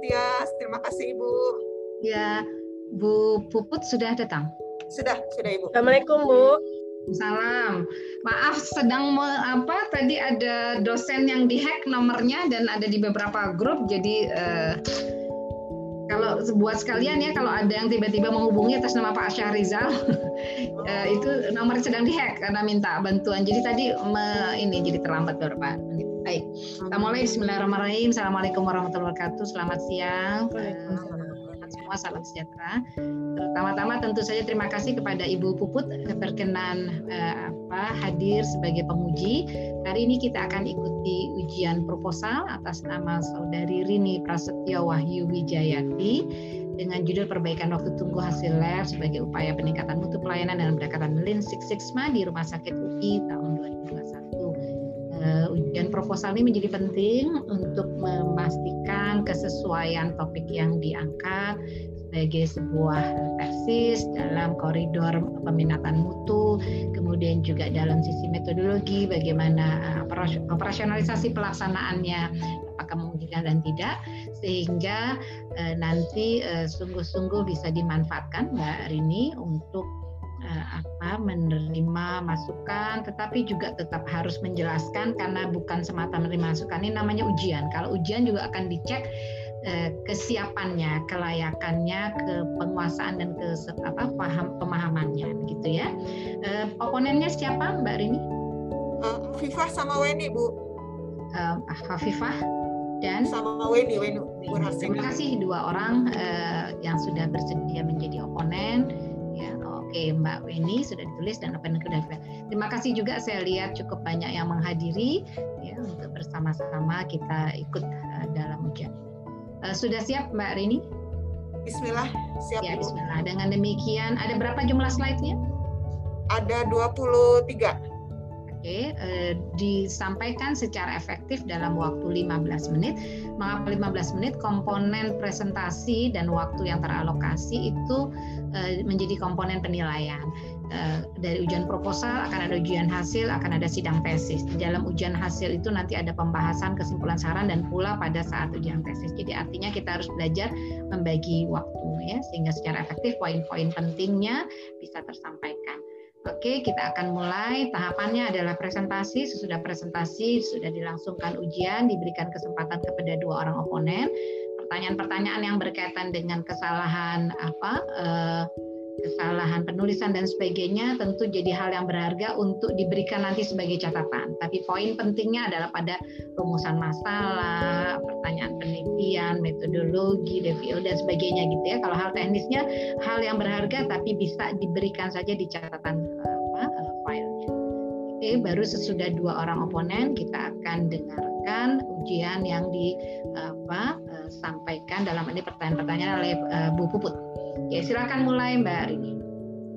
Tias. Terima kasih Ibu. Ya, Bu Puput sudah datang. Sudah, sudah Ibu. Assalamualaikum Bu. Salam. Maaf sedang me, apa tadi ada dosen yang dihack nomornya dan ada di beberapa grup jadi eh, kalau buat sekalian ya kalau ada yang tiba-tiba menghubungi atas nama Pak Syahrizal eh, itu nomor sedang dihack karena minta bantuan. Jadi tadi me, ini jadi terlambat beberapa menit. Baik. Kita mulai Bismillahirrahmanirrahim. Assalamualaikum warahmatullahi wabarakatuh. Selamat siang. Selamat semua salam sejahtera. Pertama-tama tentu saja terima kasih kepada Ibu Puput berkenan eh, apa hadir sebagai penguji. Hari ini kita akan ikuti ujian proposal atas nama Saudari Rini Prasetyo Wahyu Wijayati dengan judul perbaikan waktu tunggu hasil lab sebagai upaya peningkatan mutu pelayanan dan pendekatan Lean Six Sigma di Rumah Sakit UI tahun 2021. Uh, ujian proposal ini menjadi penting untuk memastikan kesesuaian topik yang diangkat sebagai sebuah tesis dalam koridor peminatan mutu, kemudian juga dalam sisi metodologi bagaimana uh, operasionalisasi pelaksanaannya apakah memungkinkan dan tidak sehingga uh, nanti uh, sungguh-sungguh bisa dimanfaatkan Mbak Rini untuk apa menerima masukan tetapi juga tetap harus menjelaskan karena bukan semata menerima masukan ini namanya ujian kalau ujian juga akan dicek kesiapannya, kelayakannya, kepenguasaan dan ke apa paham pemahamannya gitu ya. Uh, oponennya siapa Mbak Rini? Uh, sama Weni Bu. Uh, Hafifah dan sama Weni Weni. Terima kasih dua orang uh, yang sudah bersedia menjadi oponen. Oke Mbak Weni sudah ditulis dan oponen sudah Terima kasih juga saya lihat cukup banyak yang menghadiri ya untuk bersama-sama kita ikut uh, dalam ujian. Uh, sudah siap Mbak Rini? Bismillah, siap. Ya, bismillah. Dengan demikian, ada berapa jumlah slide-nya? Ada 23. Oke, eh, disampaikan secara efektif dalam waktu 15 menit. Mengapa 15 menit? Komponen presentasi dan waktu yang teralokasi itu eh, menjadi komponen penilaian. Eh, dari ujian proposal akan ada ujian hasil, akan ada sidang tesis. Di dalam ujian hasil itu nanti ada pembahasan, kesimpulan saran dan pula pada saat ujian tesis. Jadi artinya kita harus belajar membagi waktu ya sehingga secara efektif poin-poin pentingnya bisa tersampaikan. Oke, kita akan mulai. Tahapannya adalah presentasi. Sesudah presentasi sudah dilangsungkan ujian, diberikan kesempatan kepada dua orang oponen. Pertanyaan-pertanyaan yang berkaitan dengan kesalahan apa? Eh, kesalahan penulisan dan sebagainya tentu jadi hal yang berharga untuk diberikan nanti sebagai catatan. Tapi poin pentingnya adalah pada rumusan masalah, pertanyaan penelitian, metodologi, DVO dan sebagainya gitu ya. Kalau hal teknisnya hal yang berharga tapi bisa diberikan saja di catatan. Oke, baru sesudah dua orang oponen kita akan dengarkan ujian yang di apa uh, sampaikan dalam ini pertanyaan-pertanyaan oleh uh, Bu Puput. Ya, silakan mulai Mbak Rini.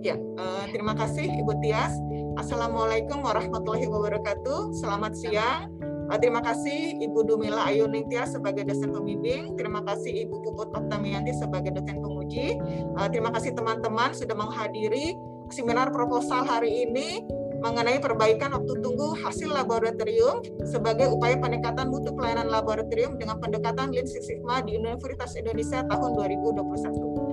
Ya, uh, terima kasih Ibu Tias. Assalamualaikum warahmatullahi wabarakatuh. Selamat siang. Terima kasih Ibu Dumila Ayu Tias sebagai dosen pembimbing. Terima kasih Ibu Puput Oktamianti sebagai dosen penguji. Terima kasih teman-teman sudah menghadiri seminar proposal hari ini mengenai perbaikan waktu tunggu hasil laboratorium sebagai upaya peningkatan mutu pelayanan laboratorium dengan pendekatan Lean Six Sigma di Universitas Indonesia tahun 2021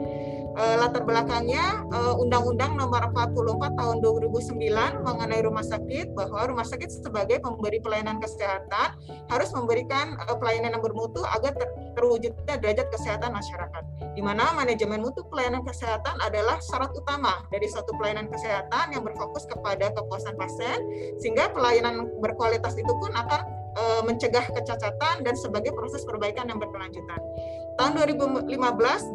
uh, latar belakangnya uh, Undang-Undang Nomor 44 Tahun 2009 mengenai rumah sakit bahwa rumah sakit sebagai pemberi pelayanan kesehatan harus memberikan uh, pelayanan yang bermutu agar ter terwujudnya derajat kesehatan masyarakat. Di mana manajemen mutu pelayanan kesehatan adalah syarat utama dari suatu pelayanan kesehatan yang berfokus kepada kepuasan pasien sehingga pelayanan berkualitas itu pun akan mencegah kecacatan dan sebagai proses perbaikan yang berkelanjutan. Tahun 2015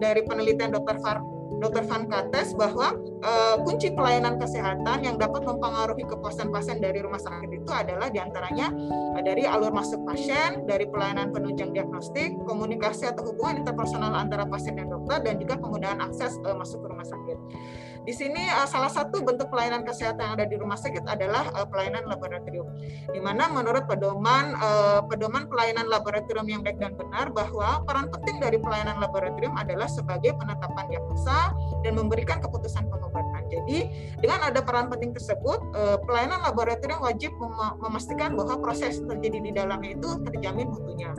dari penelitian Dr. Far Dr. Van Kates bahwa uh, kunci pelayanan kesehatan yang dapat mempengaruhi kepuasan pasien dari rumah sakit itu adalah di antaranya uh, dari alur masuk pasien, dari pelayanan penunjang diagnostik, komunikasi atau hubungan interpersonal antara pasien dan dokter, dan juga kemudahan akses uh, masuk ke rumah sakit. Di sini uh, salah satu bentuk pelayanan kesehatan yang ada di rumah sakit adalah uh, pelayanan laboratorium. Di mana menurut pedoman uh, pedoman pelayanan laboratorium yang baik dan benar bahwa peran penting dari pelayanan laboratorium adalah sebagai penetapan diagnosa dan memberikan keputusan pengobatan. Jadi dengan ada peran penting tersebut, pelayanan laboratorium wajib mem memastikan bahwa proses terjadi di dalamnya itu terjamin mutunya.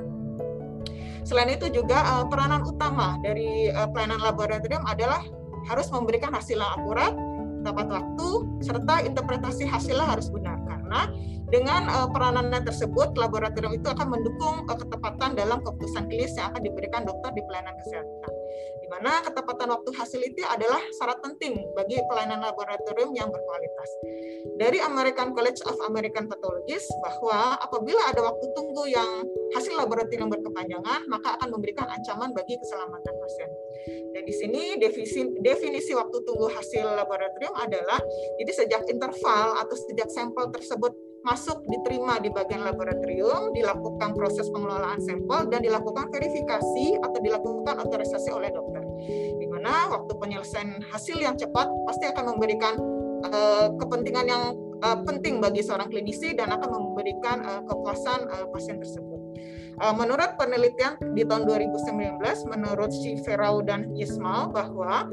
Selain itu juga peranan utama dari pelayanan laboratorium adalah harus memberikan hasil yang akurat, tepat waktu, serta interpretasi hasilnya harus benar. Karena dengan uh, peranannya tersebut, laboratorium itu akan mendukung uh, ketepatan dalam keputusan klinis yang akan diberikan dokter di pelayanan kesehatan di mana ketepatan waktu hasil itu adalah syarat penting bagi pelayanan laboratorium yang berkualitas. Dari American College of American Pathologists bahwa apabila ada waktu tunggu yang hasil laboratorium berkepanjangan, maka akan memberikan ancaman bagi keselamatan pasien. Dan di sini definisi, definisi waktu tunggu hasil laboratorium adalah jadi sejak interval atau sejak sampel tersebut masuk diterima di bagian laboratorium, dilakukan proses pengelolaan sampel dan dilakukan verifikasi atau dilakukan otorisasi oleh dokter. Di mana waktu penyelesaian hasil yang cepat pasti akan memberikan uh, kepentingan yang uh, penting bagi seorang klinisi dan akan memberikan uh, kepuasan uh, pasien tersebut. Menurut penelitian di tahun 2019, menurut Shiverau dan Ismail bahwa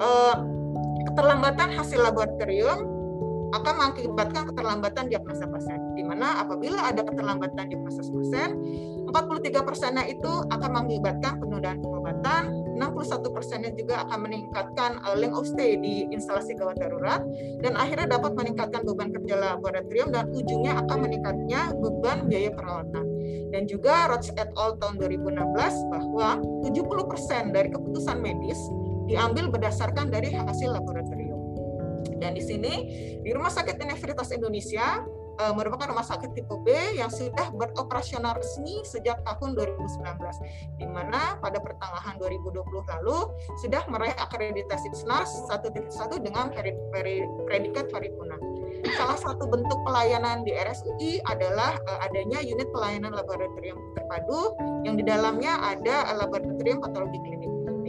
uh, keterlambatan hasil laboratorium akan mengakibatkan keterlambatan diagnosa pasien. Di mana apabila ada keterlambatan diagnosa pasien, 43 persennya itu akan mengakibatkan penundaan pengobatan, 61 persennya juga akan meningkatkan uh, length of stay di instalasi gawat darurat, dan akhirnya dapat meningkatkan beban kerja laboratorium dan ujungnya akan meningkatnya beban biaya perawatan. Dan juga Roach et al. tahun 2016 bahwa 70 persen dari keputusan medis diambil berdasarkan dari hasil laboratorium. Dan di sini di Rumah Sakit Universitas Indonesia uh, merupakan rumah sakit tipe B yang sudah beroperasional resmi sejak tahun 2019, di mana pada pertengahan 2020 lalu sudah meraih akreditasi SNARS 1.1 dengan predikat paripurna. Salah satu bentuk pelayanan di RSUI adalah uh, adanya unit pelayanan laboratorium terpadu yang di dalamnya ada laboratorium patologi klinik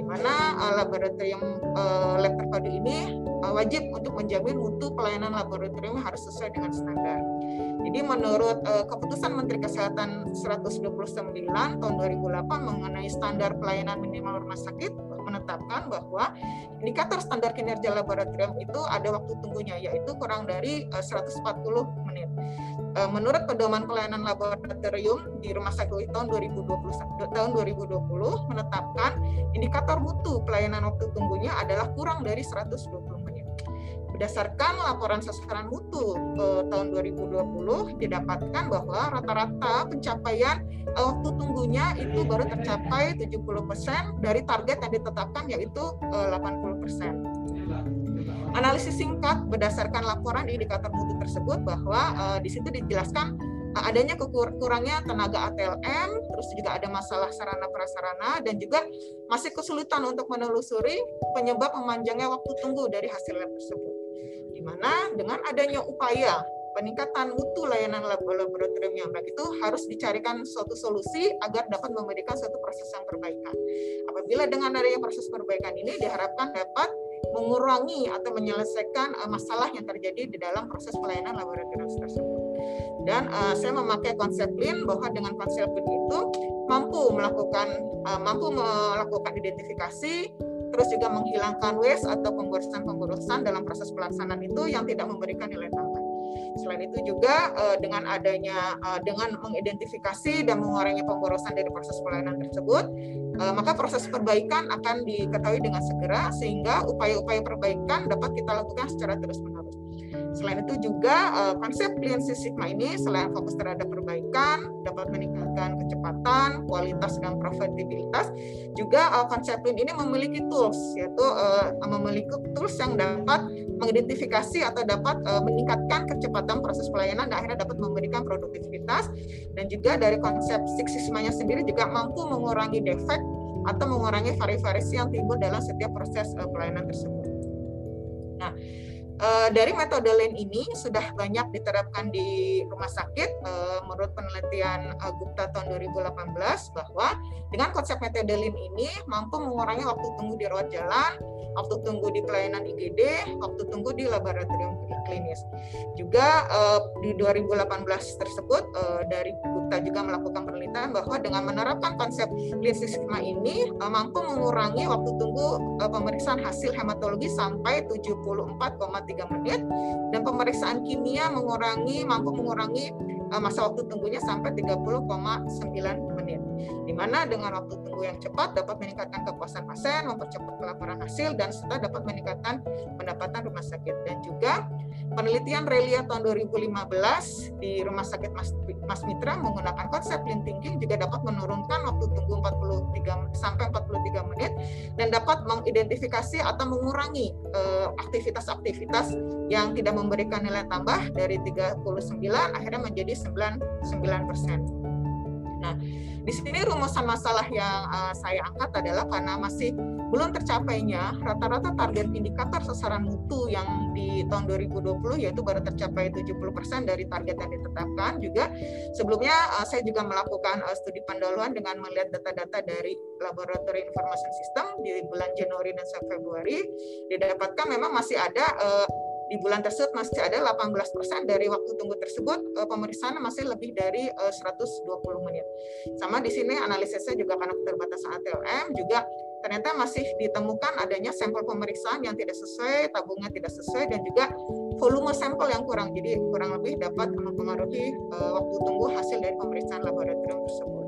mana uh, laboratorium uh, lab terpadu ini uh, wajib untuk menjamin mutu pelayanan laboratorium harus sesuai dengan standar. Jadi menurut uh, keputusan Menteri Kesehatan 129 tahun 2008 mengenai standar pelayanan minimal rumah sakit menetapkan bahwa indikator standar kinerja laboratorium itu ada waktu tunggunya yaitu kurang dari uh, 140 menit. Eh, menurut pedoman pelayanan laboratorium di Rumah Sakit tahun 2020 tahun 2020 menetapkan indikator mutu pelayanan waktu tunggunya adalah kurang dari 120 menit. Berdasarkan laporan sasaran mutu eh, tahun 2020 didapatkan bahwa rata-rata pencapaian eh, waktu tunggunya itu baru tercapai 70% dari target yang ditetapkan yaitu eh, 80%. Analisis singkat berdasarkan laporan indikator mutu tersebut bahwa uh, di situ dijelaskan uh, adanya kekurangnya tenaga ATLM, terus juga ada masalah sarana prasarana dan juga masih kesulitan untuk menelusuri penyebab memanjangnya waktu tunggu dari hasil lab tersebut. Mana dengan adanya upaya peningkatan mutu layanan laboratorium yang baik itu harus dicarikan suatu solusi agar dapat memberikan suatu proses yang perbaikan. Apabila dengan adanya proses perbaikan ini diharapkan dapat mengurangi atau menyelesaikan uh, masalah yang terjadi di dalam proses pelayanan laboratorium tersebut. Dan uh, saya memakai konsep Lean bahwa dengan konsep Lean itu mampu melakukan uh, mampu melakukan identifikasi terus juga menghilangkan waste atau pemborosan-pemborosan dalam proses pelaksanaan itu yang tidak memberikan nilai tambah. Selain itu juga dengan adanya dengan mengidentifikasi dan mengurangi pemborosan dari proses pelayanan tersebut, uh, maka proses perbaikan akan diketahui dengan segera sehingga upaya-upaya perbaikan dapat kita lakukan secara terus-menerus. Selain itu juga uh, konsep Lean Six Sigma ini selain fokus terhadap perbaikan, dapat meningkatkan kecepatan, kualitas dan profitabilitas, juga uh, konsep Lean ini memiliki tools yaitu uh, memiliki tools yang dapat mengidentifikasi atau dapat uh, meningkatkan kecepatan proses pelayanan dan akhirnya dapat memberikan produktivitas dan juga dari konsep Six Sigma-nya sendiri juga mampu mengurangi defek atau mengurangi variasi yang timbul dalam setiap proses pelayanan tersebut. Nah, Uh, dari metode lain ini sudah banyak diterapkan di rumah sakit uh, menurut penelitian uh, Gupta tahun 2018 bahwa dengan konsep metode lain ini mampu mengurangi waktu tunggu di rawat jalan, waktu tunggu di pelayanan IGD, waktu tunggu di laboratorium klinis. Juga di 2018 tersebut dari Gupta juga melakukan penelitian bahwa dengan menerapkan konsep Six Sigma ini mampu mengurangi waktu tunggu pemeriksaan hasil hematologi sampai 74,3 menit dan pemeriksaan kimia mengurangi mampu mengurangi uh, masa waktu tunggunya sampai 30,9 menit. Di mana dengan waktu tunggu yang cepat dapat meningkatkan kepuasan pasien, mempercepat pelaporan hasil, dan serta dapat meningkatkan pendapatan rumah sakit. Dan juga penelitian Relia tahun 2015 di Rumah Sakit Mas, Mas Mitra menggunakan konsep lean thinking juga dapat menurunkan waktu tunggu 43 sampai 43 menit dan dapat mengidentifikasi atau mengurangi eh, aktivitas-aktivitas uh, yang tidak memberikan nilai tambah dari 39 akhirnya menjadi 99 persen. Nah, di sini rumusan masalah yang uh, saya angkat adalah karena masih belum tercapainya rata-rata target indikator sasaran mutu yang di tahun 2020 yaitu baru tercapai 70% dari target yang ditetapkan juga. Sebelumnya uh, saya juga melakukan uh, studi pendahuluan dengan melihat data-data dari Laboratory Information System di bulan Januari dan Februari. Didapatkan memang masih ada uh, di bulan tersebut masih ada 18% dari waktu tunggu tersebut uh, pemeriksaan masih lebih dari uh, 120 menit. Sama di sini analisisnya juga karena keterbatasan ATLM juga ternyata masih ditemukan adanya sampel pemeriksaan yang tidak sesuai, tabungnya tidak sesuai dan juga volume sampel yang kurang. Jadi kurang lebih dapat mempengaruhi uh, waktu tunggu hasil dari pemeriksaan laboratorium tersebut.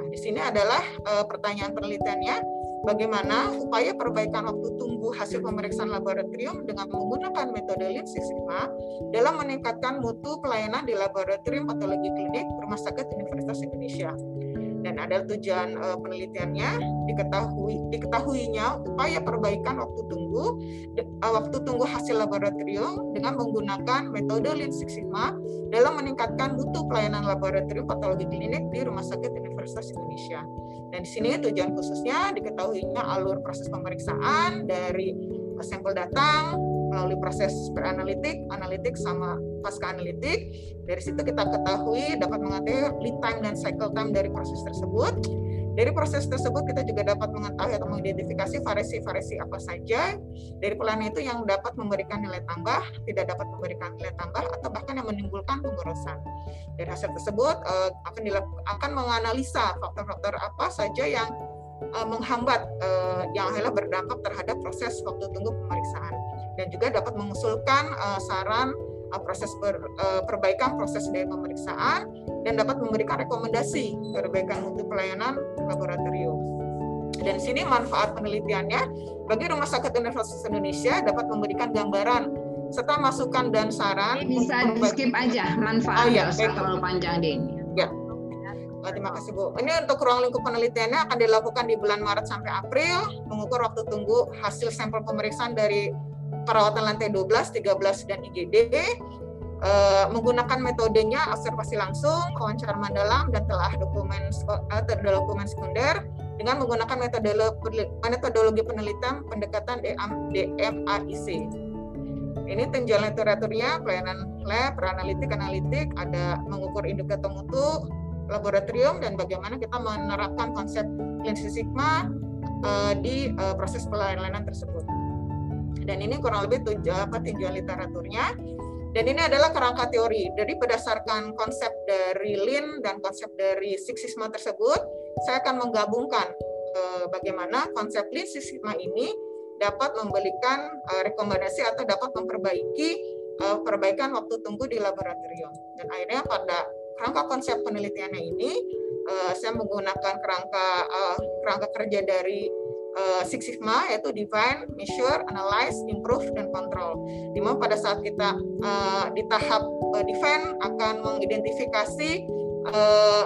Nah, di sini adalah pertanyaan penelitiannya bagaimana upaya perbaikan waktu tunggu hasil pemeriksaan laboratorium dengan menggunakan metode Lean Six Sigma dalam meningkatkan mutu pelayanan di laboratorium patologi klinik Rumah Sakit Universitas Indonesia. Dan ada tujuan uh, penelitiannya diketahui diketahuinya upaya perbaikan waktu tunggu uh, waktu tunggu hasil laboratorium dengan menggunakan metode Lean Six Sigma dalam meningkatkan mutu pelayanan laboratorium patologi klinik di Rumah Sakit Universitas Indonesia. Dan di sini tujuan khususnya diketahuinya alur proses pemeriksaan dari sampel datang melalui proses peranalitik, analitik sama pasca analitik. Dari situ kita ketahui dapat mengetahui lead time dan cycle time dari proses tersebut. Dari proses tersebut kita juga dapat mengetahui atau mengidentifikasi variasi-variasi apa saja dari pelayanan itu yang dapat memberikan nilai tambah, tidak dapat memberikan nilai tambah, atau bahkan yang menimbulkan pemborosan. Dari hasil tersebut uh, akan akan menganalisa faktor-faktor apa saja yang uh, menghambat uh, yang adalah berdampak terhadap proses waktu tunggu pemeriksaan dan juga dapat mengusulkan saran proses per, uh, perbaikan proses dari pemeriksaan dan dapat memberikan rekomendasi perbaikan mutu pelayanan laboratorium. Dan sini manfaat penelitiannya bagi Rumah Sakit Universitas Indonesia dapat memberikan gambaran serta masukan dan saran. Bisa di skip aja manfaat oh, ya, terlalu panjang deh ini. Ya. Oh, terima kasih Bu. Ini untuk ruang lingkup penelitiannya akan dilakukan di bulan Maret sampai April, mengukur waktu tunggu hasil sampel pemeriksaan dari perawatan lantai 12, 13, dan IGD, Uh, menggunakan metodenya observasi langsung, wawancara mendalam, dan telah dokumen uh, dokumen sekunder dengan menggunakan metodologi, penelitian pendekatan DMAIC. Ini tinjauan literaturnya, pelayanan lab, analitik, analitik, ada mengukur indikator mutu, laboratorium, dan bagaimana kita menerapkan konsep Lean Six Sigma uh, di uh, proses pelayanan tersebut. Dan ini kurang lebih tujuh, apa, tinjauan literaturnya. Dan ini adalah kerangka teori. Jadi berdasarkan konsep dari Lean dan konsep dari Six tersebut, saya akan menggabungkan uh, bagaimana konsep Lean Six ini dapat memberikan uh, rekomendasi atau dapat memperbaiki uh, perbaikan waktu tunggu di laboratorium. Dan akhirnya pada kerangka konsep penelitiannya ini uh, saya menggunakan kerangka uh, kerangka kerja dari uh, Six Sigma yaitu define, measure, analyze, improve dan control. Di mana pada saat kita uh, di tahap uh, define akan mengidentifikasi uh,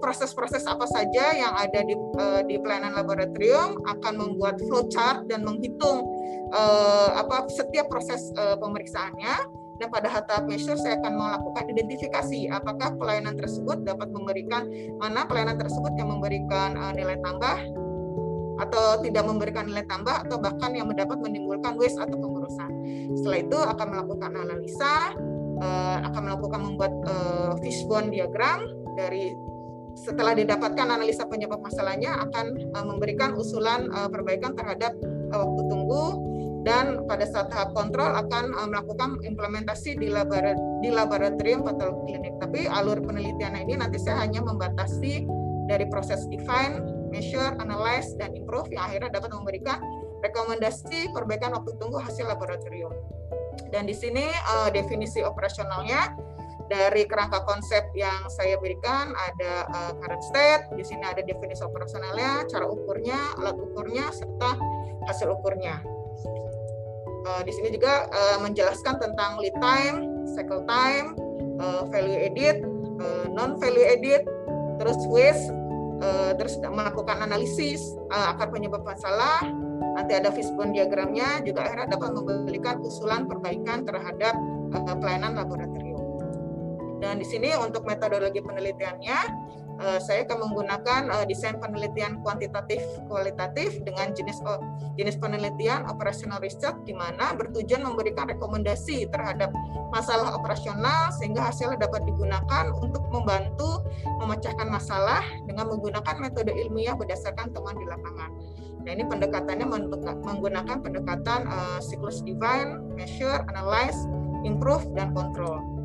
proses-proses apa saja yang ada di, uh, di pelayanan laboratorium akan membuat flowchart dan menghitung uh, apa setiap proses uh, pemeriksaannya dan pada tahap measure saya akan melakukan identifikasi apakah pelayanan tersebut dapat memberikan mana pelayanan tersebut yang memberikan nilai tambah atau tidak memberikan nilai tambah atau bahkan yang mendapat menimbulkan waste atau pengurusan. Setelah itu akan melakukan analisa uh, akan melakukan membuat uh, fishbone diagram dari setelah didapatkan analisa penyebab masalahnya akan uh, memberikan usulan perbaikan terhadap waktu tunggu dan pada saat tahap kontrol akan melakukan implementasi di, labora di laboratorium patologi klinik. Tapi alur penelitian ini nanti saya hanya membatasi dari proses define, measure, analyze, dan improve yang akhirnya dapat memberikan rekomendasi perbaikan waktu tunggu hasil laboratorium. Dan di sini uh, definisi operasionalnya dari kerangka konsep yang saya berikan ada uh, current state, di sini ada definisi operasionalnya, cara ukurnya, alat ukurnya, serta hasil ukurnya. Uh, di sini juga uh, menjelaskan tentang lead time, cycle time, uh, value edit, uh, non value edit, terus waste, uh, terus melakukan analisis uh, akar penyebab masalah, nanti ada fishbone diagramnya, juga akhirnya dapat memberikan usulan perbaikan terhadap uh, pelayanan laboratorium. Dan di sini untuk metodologi penelitiannya, uh, saya akan menggunakan uh, desain penelitian kuantitatif kualitatif dengan jenis jenis penelitian operational research di mana bertujuan memberikan rekomendasi terhadap masalah operasional sehingga hasilnya dapat digunakan untuk membantu memecahkan masalah dengan menggunakan metode ilmiah berdasarkan temuan di lapangan. Nah ini pendekatannya menggunakan pendekatan uh, siklus divine, measure, analyze, improve, dan control.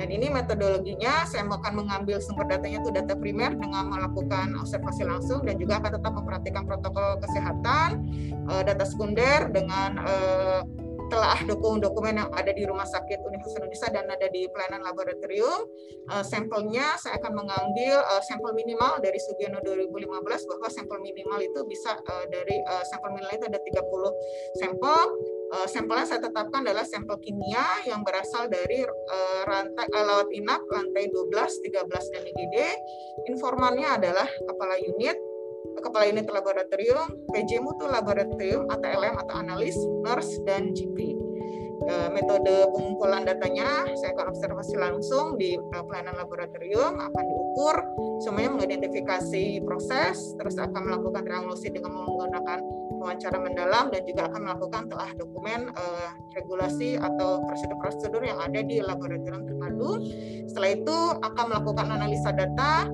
Dan ini metodologinya saya akan mengambil sumber datanya itu data primer dengan melakukan observasi langsung dan juga akan tetap memperhatikan protokol kesehatan, eh, data sekunder dengan eh, telah dokumen-dokumen yang ada di Rumah Sakit Universitas Indonesia dan ada di pelayanan laboratorium. Uh, sampelnya saya akan mengambil sampel minimal dari Sugiono 2015 bahwa sampel minimal itu bisa dari sampel minimal itu ada 30 sampel uh, sampelnya saya tetapkan adalah sampel kimia yang berasal dari uh, rantai uh, inap lantai 12, 13 dan IGD. Informannya adalah kepala unit, kepala unit laboratorium, PJ mutu laboratorium, atau LM atau analis, nurse dan GP. Metode pengumpulan datanya saya akan observasi langsung di pelayanan laboratorium akan diukur semuanya mengidentifikasi proses terus akan melakukan triangulasi dengan menggunakan wawancara mendalam dan juga akan melakukan telah dokumen uh, regulasi atau prosedur-prosedur yang ada di laboratorium terpadu. Setelah itu akan melakukan analisa data,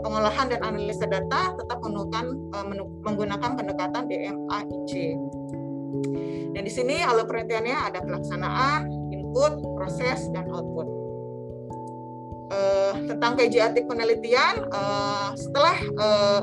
pengolahan dan analisa data tetap menggunakan uh, menggunakan pendekatan DMA-IC. Dan di sini alur penelitiannya ada pelaksanaan, input, proses, dan output. Uh, tentang KJ penelitian, uh, setelah uh,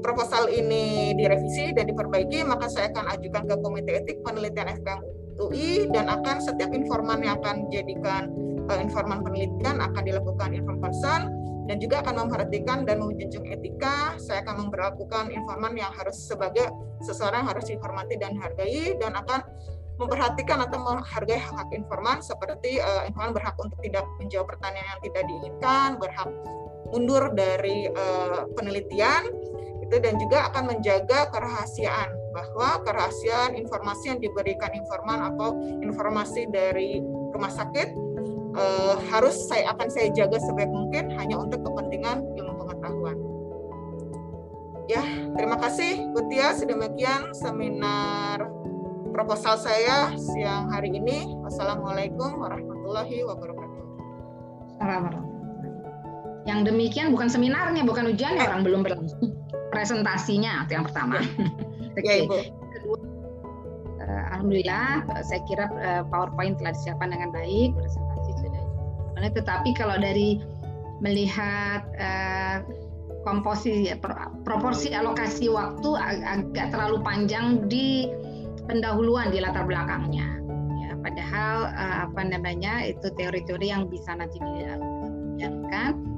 proposal ini direvisi dan diperbaiki, maka saya akan ajukan ke Komite Etik Penelitian FKM UI dan akan setiap informan yang akan dijadikan uh, informan penelitian akan dilakukan inform concern dan juga akan memperhatikan dan menjunjung etika. Saya akan memperlakukan informan yang harus sebagai seseorang harus dihormati dan dihargai dan akan memperhatikan atau menghargai hak-hak informan seperti uh, informan berhak untuk tidak menjawab pertanyaan yang tidak diinginkan, berhak mundur dari uh, penelitian, itu dan juga akan menjaga kerahasiaan bahwa kerahasiaan informasi yang diberikan informan atau informasi dari rumah sakit eh, harus saya akan saya jaga sebaik mungkin hanya untuk kepentingan ilmu pengetahuan. Ya, terima kasih Bu Tia. Sedemikian seminar proposal saya siang hari ini. Wassalamualaikum warahmatullahi wabarakatuh. Assalamualaikum. Yang demikian bukan seminarnya, bukan ujiannya, eh. orang belum berlangsung presentasinya itu yang pertama. Oke. Okay. Ya, Kedua, uh, alhamdulillah saya kira uh, PowerPoint telah disiapkan dengan baik, presentasi sudah. Tetapi kalau dari melihat uh, komposisi proporsi alokasi waktu ag agak terlalu panjang di pendahuluan di latar belakangnya. Ya, padahal uh, apa namanya itu teori-teori yang bisa nanti dijalankan Eh,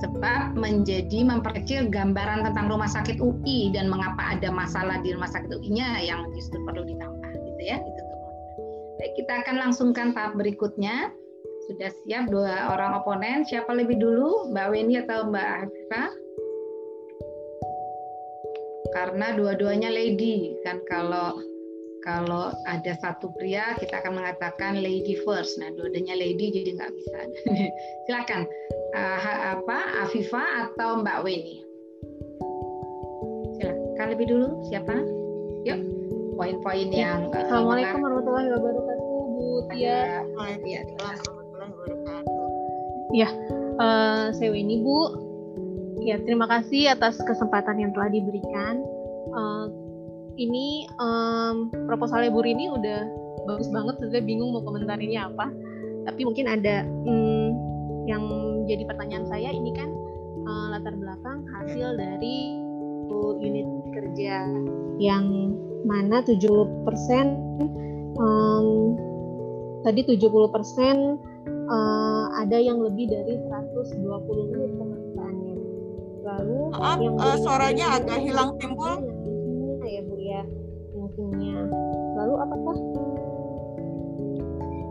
sebab menjadi memperkecil gambaran tentang rumah sakit UI dan mengapa ada masalah di rumah sakit UI-nya yang justru perlu ditambah gitu ya itu Baik, kita akan langsungkan tahap berikutnya. Sudah siap dua orang oponen. Siapa lebih dulu, Mbak Weni atau Mbak Afifah? Karena dua-duanya lady kan kalau kalau ada satu pria kita akan mengatakan lady first. Nah, dua-duanya lady jadi nggak bisa. Silakan uh, apa Afifa atau Mbak Weni. Silakan lebih dulu siapa? Yuk poin-poin ya. yang. Uh, Assalamualaikum warahmatullahi wabarakatuh, Bu Tia. Waalaikumsalam warahmatullahi wabarakatuh. Ya, uh, saya Weni Bu. Ya, terima kasih atas kesempatan yang telah diberikan. Uh, ini um, proposal Bu ini udah bagus banget, sudah bingung mau komentarinya apa. Tapi mungkin ada um, yang jadi pertanyaan saya ini kan uh, latar belakang hasil dari unit kerja yang mana 70% um, tadi 70% uh, ada yang lebih dari 120 menit pemeriksaannya. Lalu Maaf, yang uh, suaranya agak hilang timbul. Ya Bu ya, mungkinnya. Lalu apakah?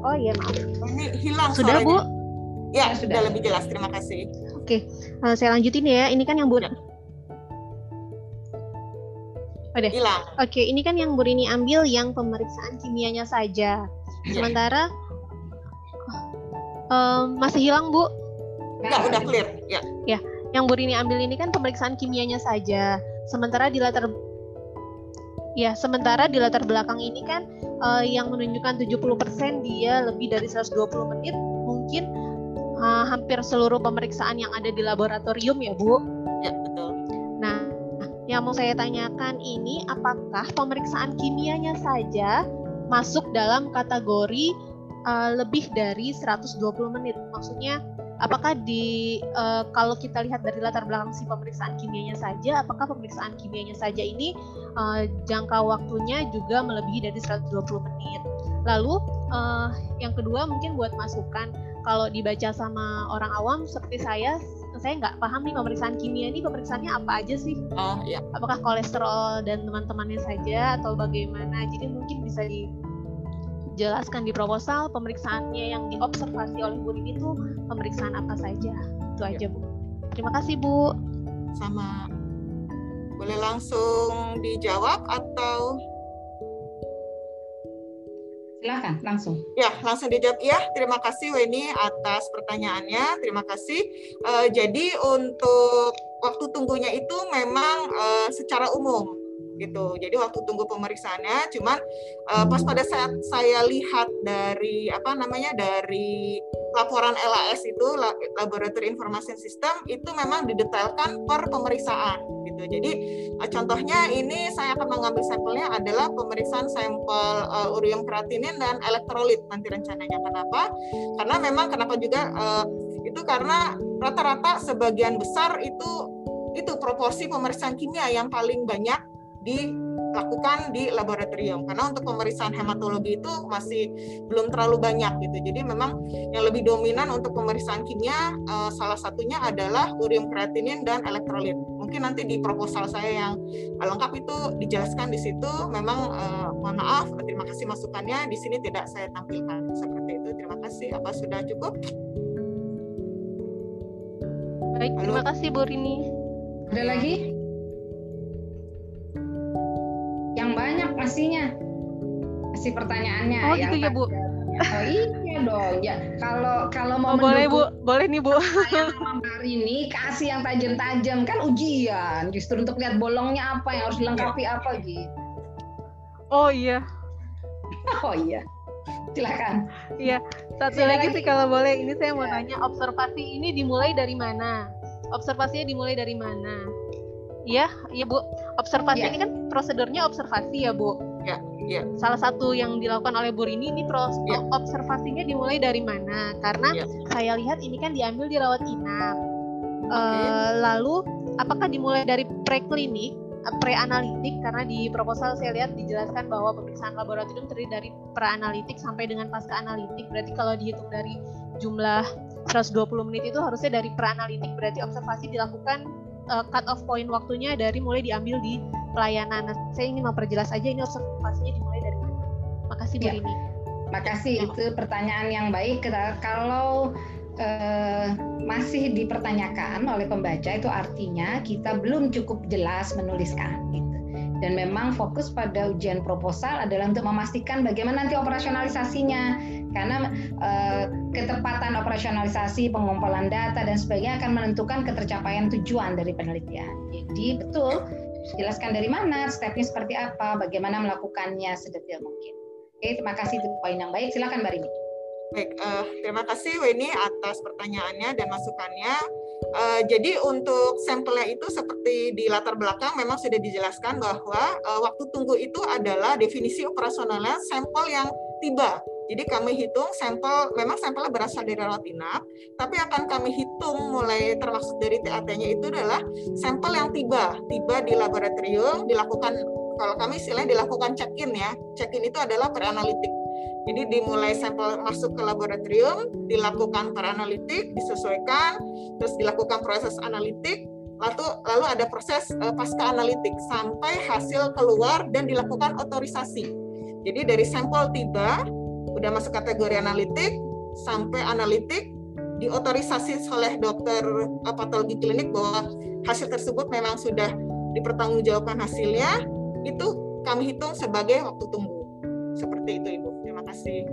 Oh iya maaf. Ini hilang Sudah. Bu? Ya, sudah lebih jelas. Terima kasih. Oke, uh, saya lanjutin ya. Ini kan yang Bu. Ya. Oke. Hilang. Oke, ini kan yang Bu Rini ambil yang pemeriksaan kimianya saja. Ya. Sementara um, masih hilang Bu. Enggak, udah clear. Ya. Yang Bu Rini ambil ini kan pemeriksaan kimianya saja. Sementara di latar Ya, sementara di latar belakang ini kan uh, yang menunjukkan 70% dia lebih dari 120 menit, mungkin uh, hampir seluruh pemeriksaan yang ada di laboratorium ya, Bu. Ya, betul. Nah, yang mau saya tanyakan ini apakah pemeriksaan kimianya saja masuk dalam kategori uh, lebih dari 120 menit? Maksudnya apakah di uh, kalau kita lihat dari latar belakang si pemeriksaan kimianya saja, apakah pemeriksaan kimianya saja ini uh, jangka waktunya juga melebihi dari 120 menit? Lalu uh, yang kedua mungkin buat masukan kalau dibaca sama orang awam seperti saya, saya nggak paham nih pemeriksaan kimia ini pemeriksaannya apa aja sih? Oh, ya. Apakah kolesterol dan teman-temannya saja atau bagaimana? Jadi mungkin bisa di jelaskan di proposal pemeriksaannya yang diobservasi oleh Bu Rini itu pemeriksaan apa saja. Itu aja Bu. Terima kasih Bu. Sama. Boleh langsung dijawab atau? Silakan langsung. Ya langsung dijawab. Ya terima kasih Weni atas pertanyaannya. Terima kasih. Uh, jadi untuk waktu tunggunya itu memang uh, secara umum gitu. Jadi waktu tunggu pemeriksaannya, cuman uh, pas pada saat saya lihat dari apa namanya dari laporan LAS itu Laboratory Information System itu memang didetailkan per pemeriksaan gitu. Jadi uh, contohnya ini saya akan mengambil sampelnya adalah pemeriksaan sampel uh, urium kreatinin dan elektrolit nanti rencananya. Kenapa? Karena memang kenapa juga uh, itu karena rata-rata sebagian besar itu itu proporsi pemeriksaan kimia yang paling banyak dilakukan di laboratorium. Karena untuk pemeriksaan hematologi itu masih belum terlalu banyak gitu. Jadi memang yang lebih dominan untuk pemeriksaan kimia uh, salah satunya adalah urium kreatinin dan elektrolit. Mungkin nanti di proposal saya yang lengkap itu dijelaskan di situ. Memang uh, mohon maaf terima kasih masukannya. Di sini tidak saya tampilkan seperti itu. Terima kasih. Apa sudah cukup? Baik Halo. terima kasih Bu Rini. Ada lagi yang banyak pastinya. Masih pertanyaannya oh gitu ya bu? oh iya dong. Ya kalau kalau mau oh, boleh bu. Boleh nih bu. hari ini kasih yang tajam-tajam. Kan ujian. Justru untuk lihat bolongnya apa yang harus dilengkapi apa gitu oh iya. Oh iya. Silakan. Iya. Satu lagi sih kalau boleh. Ini saya mau ya. tanya observasi ini dimulai dari mana? Observasinya dimulai dari mana Iya, iya Bu. Observasi ya. ini kan prosedurnya observasi ya Bu. Ya, ya. Salah satu yang dilakukan oleh Bu Rini ini pros ya. observasinya dimulai dari mana? Karena ya. saya lihat ini kan diambil di rawat inap. Okay. Uh, lalu apakah dimulai dari preklinik, preanalitik? Karena di proposal saya lihat dijelaskan bahwa pemeriksaan laboratorium terdiri dari preanalitik sampai dengan pasca analitik. Berarti kalau dihitung dari jumlah 120 menit itu harusnya dari preanalitik berarti observasi dilakukan uh, cut off point waktunya dari mulai diambil di pelayanan. Nah, saya ingin memperjelas aja ini observasinya dimulai dari mana. Makasih Bu ya. Rini. Makasih ya. itu pertanyaan yang baik. Kalau uh, masih dipertanyakan oleh pembaca itu artinya kita belum cukup jelas menuliskan gitu. Dan memang fokus pada ujian proposal adalah untuk memastikan bagaimana nanti operasionalisasinya karena uh, ketepatan operasionalisasi, pengumpulan data dan sebagainya akan menentukan ketercapaian tujuan dari penelitian. Jadi betul, jelaskan dari mana, stepnya seperti apa, bagaimana melakukannya sedetail mungkin. Oke, terima kasih itu poin yang baik. Silakan Mbak Rini. Baik, uh, terima kasih Weni atas pertanyaannya dan masukannya. Uh, jadi untuk sampelnya itu seperti di latar belakang memang sudah dijelaskan bahwa uh, waktu tunggu itu adalah definisi operasionalnya sampel yang tiba jadi kami hitung sampel, memang sampelnya berasal dari rawat inap, tapi akan kami hitung mulai termasuk dari TAT-nya itu adalah sampel yang tiba, tiba di laboratorium, dilakukan kalau kami istilahnya dilakukan check-in ya. Check-in itu adalah preanalitik. Jadi dimulai sampel masuk ke laboratorium, dilakukan analitik, disesuaikan, terus dilakukan proses analitik, lalu lalu ada proses uh, pasca analitik sampai hasil keluar dan dilakukan otorisasi. Jadi dari sampel tiba, udah masuk kategori analitik, sampai analitik, diotorisasi oleh dokter patologi klinik bahwa hasil tersebut memang sudah dipertanggungjawabkan hasilnya, itu kami hitung sebagai waktu tunggu. Seperti itu Ibu. Terima kasih.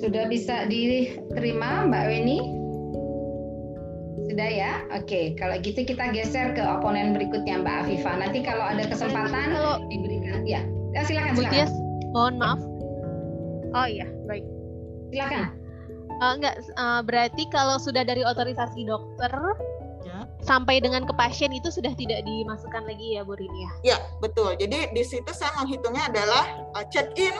Sudah bisa diterima Mbak Weni? Sudah ya? Oke, kalau gitu kita geser ke oponen berikutnya Mbak Afifa. Nanti kalau ada kesempatan kalau diberikan ya. ya silakan silakan. Yes, mohon maaf. Oh iya, baik. Silakan. Uh, enggak, uh, berarti kalau sudah dari otorisasi dokter, sampai dengan ke pasien itu sudah tidak dimasukkan lagi ya Bu Rini ya? Ya betul. Jadi di situ saya menghitungnya adalah uh, check in,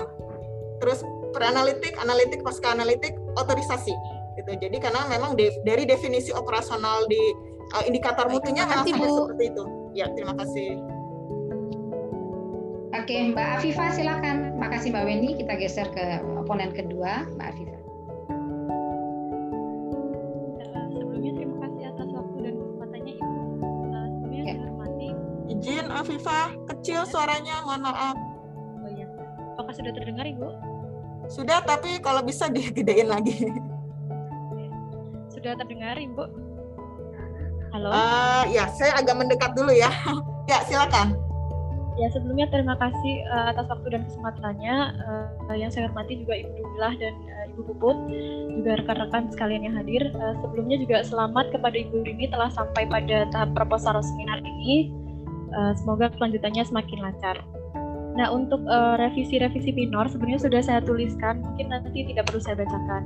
terus preanalitik, analitik, pasca analitik, otorisasi. Gitu. Jadi karena memang de dari definisi operasional di uh, indikator mutunya memang seperti itu. Ya terima kasih. Oke Mbak Afifa silakan. Makasih Mbak Weni. Kita geser ke oponen kedua Mbak Afifa. izin Afifah, kecil suaranya, mohon maaf. Oh iya. Apakah sudah terdengar Ibu? Sudah, tapi kalau bisa digedein lagi. Sudah terdengar Ibu? Halo? Uh, ya, saya agak mendekat dulu ya. ya, silakan. Ya, sebelumnya terima kasih uh, atas waktu dan kesempatannya. Uh, yang saya hormati juga Ibu Dumilah dan uh, Ibu Puput, juga rekan-rekan sekalian yang hadir. Uh, sebelumnya juga selamat kepada Ibu Rini telah sampai pada tahap proposal seminar ini. Uh, semoga kelanjutannya semakin lancar. Nah, untuk uh, revisi-revisi minor sebenarnya sudah saya tuliskan, mungkin nanti tidak perlu saya bacakan.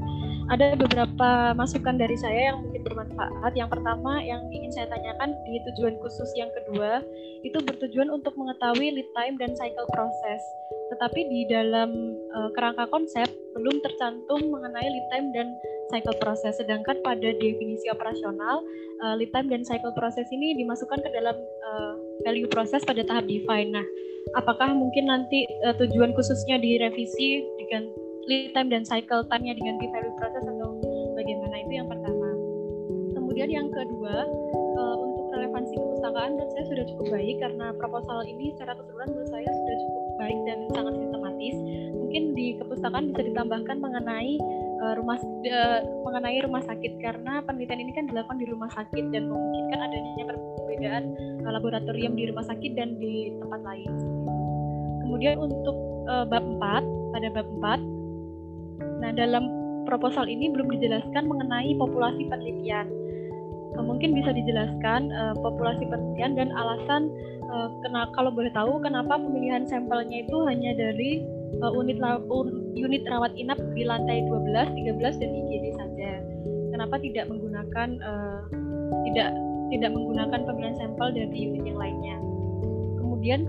Ada beberapa masukan dari saya yang mungkin bermanfaat. Yang pertama yang ingin saya tanyakan di tujuan khusus yang kedua, itu bertujuan untuk mengetahui lead time dan cycle proses. Tetapi di dalam uh, kerangka konsep belum tercantum mengenai lead time dan cycle proses. Sedangkan pada definisi operasional, uh, lead time dan cycle proses ini dimasukkan ke dalam uh, value proses pada tahap define. Nah, apakah mungkin nanti uh, tujuan khususnya direvisi dengan lead time dan cycle time-nya diganti value proses atau bagaimana? Itu yang pertama. Kemudian yang kedua, uh, untuk relevansi kepustakaan dan saya sudah cukup baik karena proposal ini secara keseluruhan menurut saya sudah cukup baik dan sangat sistematis. Mungkin di kepustakaan bisa ditambahkan mengenai uh, rumah uh, mengenai rumah sakit karena penelitian ini kan dilakukan di rumah sakit dan memungkinkan adanya perbedaan uh, laboratorium di rumah sakit dan di tempat lain. Kemudian untuk uh, bab 4 pada bab 4 nah dalam proposal ini belum dijelaskan mengenai populasi penelitian. Uh, mungkin bisa dijelaskan uh, populasi penelitian dan alasan kena, kalau boleh tahu kenapa pemilihan sampelnya itu hanya dari uh, unit unit rawat inap di lantai 12, 13 dan IGD saja. Kenapa tidak menggunakan uh, tidak tidak menggunakan pemilihan sampel dari unit yang lainnya? Kemudian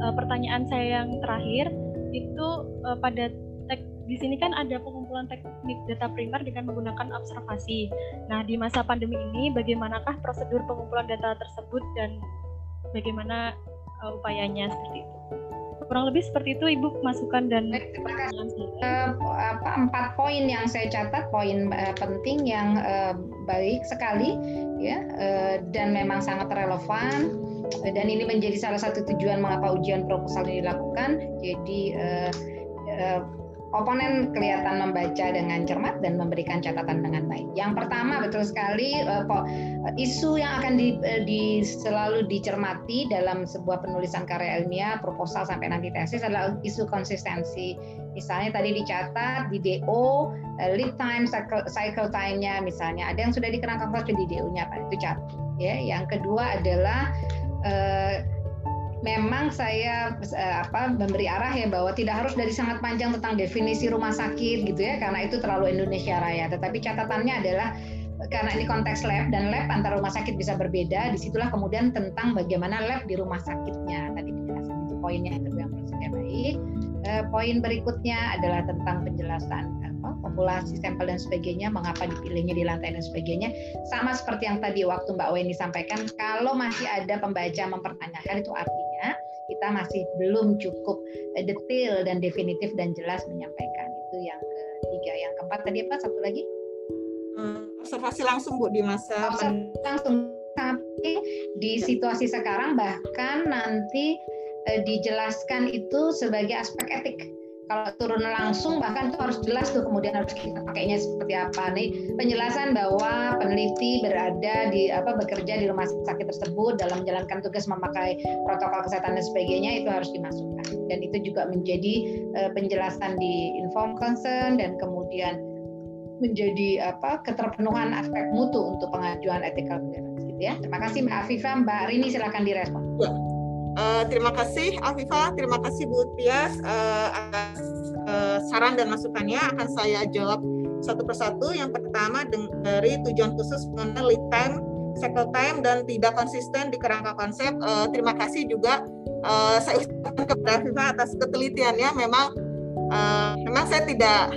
uh, pertanyaan saya yang terakhir itu uh, pada tek, di sini kan ada pengumpulan teknik data primer dengan menggunakan observasi. Nah, di masa pandemi ini bagaimanakah prosedur pengumpulan data tersebut dan bagaimana uh, upayanya seperti itu? Kurang lebih seperti itu ibu masukan dan uh, apa empat poin yang saya catat poin uh, penting yang uh, baik sekali ya uh, dan memang sangat relevan. Dan ini menjadi salah satu tujuan mengapa ujian proposal ini dilakukan. Jadi uh, uh, oponen kelihatan membaca dengan cermat dan memberikan catatan dengan baik. Yang pertama betul sekali uh, isu yang akan di, uh, di, selalu dicermati dalam sebuah penulisan karya ilmiah, proposal sampai nanti tesis adalah isu konsistensi. Misalnya tadi dicatat di DO lead time cycle, cycle time-nya misalnya ada yang sudah dikerangkan di DO-nya Pak itu catat. Ya, yang kedua adalah memang saya uh, apa memberi arah ya bahwa tidak harus dari sangat panjang tentang definisi rumah sakit gitu ya karena itu terlalu Indonesia Raya. Tetapi catatannya adalah karena ini konteks lab dan lab antara rumah sakit bisa berbeda, di situlah kemudian tentang bagaimana lab di rumah sakitnya. Tadi penjelasan itu poinnya yang menurut saya baik. Uh, poin berikutnya adalah tentang penjelasan apa, populasi sampel dan sebagainya, mengapa dipilihnya di lantai dan sebagainya. Sama seperti yang tadi waktu Mbak Weni sampaikan, kalau masih ada pembaca mempertanyakan itu artinya kita masih belum cukup detail dan definitif dan jelas menyampaikan. Itu yang ketiga. Yang keempat tadi apa? Satu lagi? Uh, observasi langsung bu di masa observasi langsung. Tapi di ya. situasi sekarang bahkan nanti uh, dijelaskan itu sebagai aspek etik kalau turun langsung bahkan itu harus jelas tuh kemudian harus kita pakainya seperti apa. Nih penjelasan bahwa peneliti berada di apa bekerja di rumah sakit tersebut dalam menjalankan tugas memakai protokol kesehatan dan sebagainya itu harus dimasukkan. Dan itu juga menjadi uh, penjelasan di inform concern dan kemudian menjadi apa keterpenuhan aspek mutu untuk pengajuan ethical clearance gitu ya. Terima kasih Mbak Afifah. Mbak Rini silakan direspon. Ya. Uh, terima kasih Afifah, terima kasih Bu Tias uh, atas uh, saran dan masukannya. Akan saya jawab satu persatu. Yang pertama dari tujuan khusus mengenai lead time, cycle time dan tidak konsisten di kerangka konsep. Uh, terima kasih juga uh, saya ucapkan kepada Afifah atas ketelitiannya. Memang uh, memang saya tidak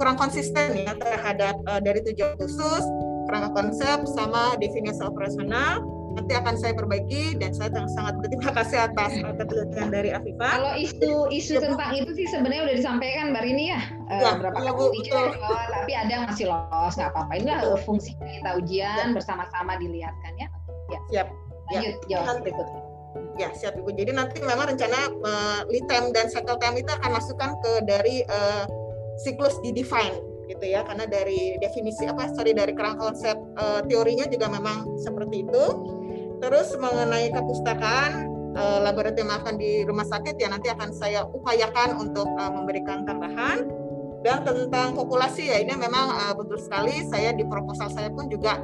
kurang konsisten ya terhadap uh, dari tujuan khusus, kerangka konsep sama definisi operasional nanti akan saya perbaiki dan saya sangat berterima kasih atas ketelitian dari Afifa. Kalau isu isu ya, tentang itu sih sebenarnya udah disampaikan Mbak Rini ya, ya uh, berapa ya, kali ujian, oh, tapi ada yang masih lolos nggak apa-apa. Inilah betul. fungsi kita ujian ya. bersama-sama dilihatkan ya. Ya. Siap. Ya. Lanjut ya. jawab berikutnya. Ya siap Ibu. Jadi nanti memang rencana uh, lead time dan cycle time itu akan masukkan ke dari uh, siklus di define gitu ya karena dari definisi apa sorry dari kerangka konsep uh, teorinya juga memang seperti itu Terus mengenai kepustakaan uh, laboratorium akan di rumah sakit ya nanti akan saya upayakan untuk uh, memberikan tambahan. Dan tentang populasi ya ini memang uh, betul sekali saya di proposal saya pun juga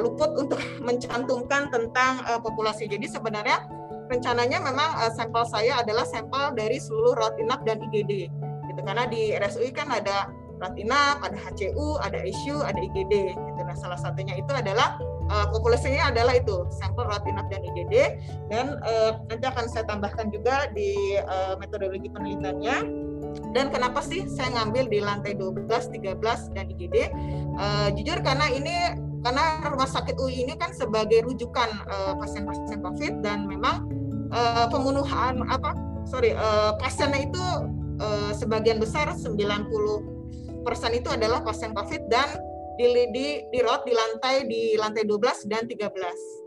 luput untuk mencantumkan tentang populasi. Jadi sebenarnya rencananya memang sampel saya adalah sampel dari seluruh rawat inap dan IGD. Gitu karena di RSUI kan ada rawat inap, ada HCU, ada ICU, ada IGD. Gitu. Nah salah satunya itu adalah uh, populasinya adalah itu sampel rawat inap dan IGD dan uh, nanti akan saya tambahkan juga di uh, metodologi penelitiannya. Dan kenapa sih saya ngambil di lantai 12, 13 dan IGD uh, jujur karena ini karena rumah sakit UI ini kan sebagai rujukan pasien-pasien uh, COVID dan memang uh, pembunuhan apa sorry uh, pasiennya itu uh, sebagian besar 90 persen itu adalah pasien COVID dan di di di road di lantai di lantai 12 dan 13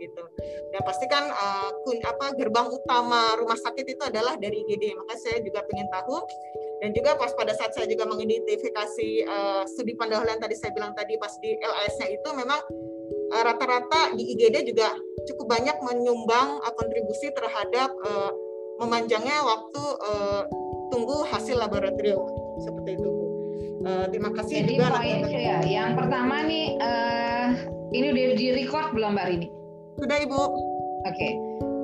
gitu. Dan pastikan uh, kun, apa gerbang utama rumah sakit itu adalah dari IGD. Maka saya juga ingin tahu dan juga pas pada saat saya juga mengidentifikasi uh, studi pendahuluan tadi saya bilang tadi pas di LAS-nya itu memang uh, rata-rata di IGD juga cukup banyak menyumbang uh, kontribusi terhadap uh, memanjangnya waktu uh, tunggu hasil laboratorium seperti itu. Uh, terima kasih Jadi juga. poin ya, yang pertama nih uh, ini udah di record belum Mbak Rini? Sudah Ibu. Oke. Okay.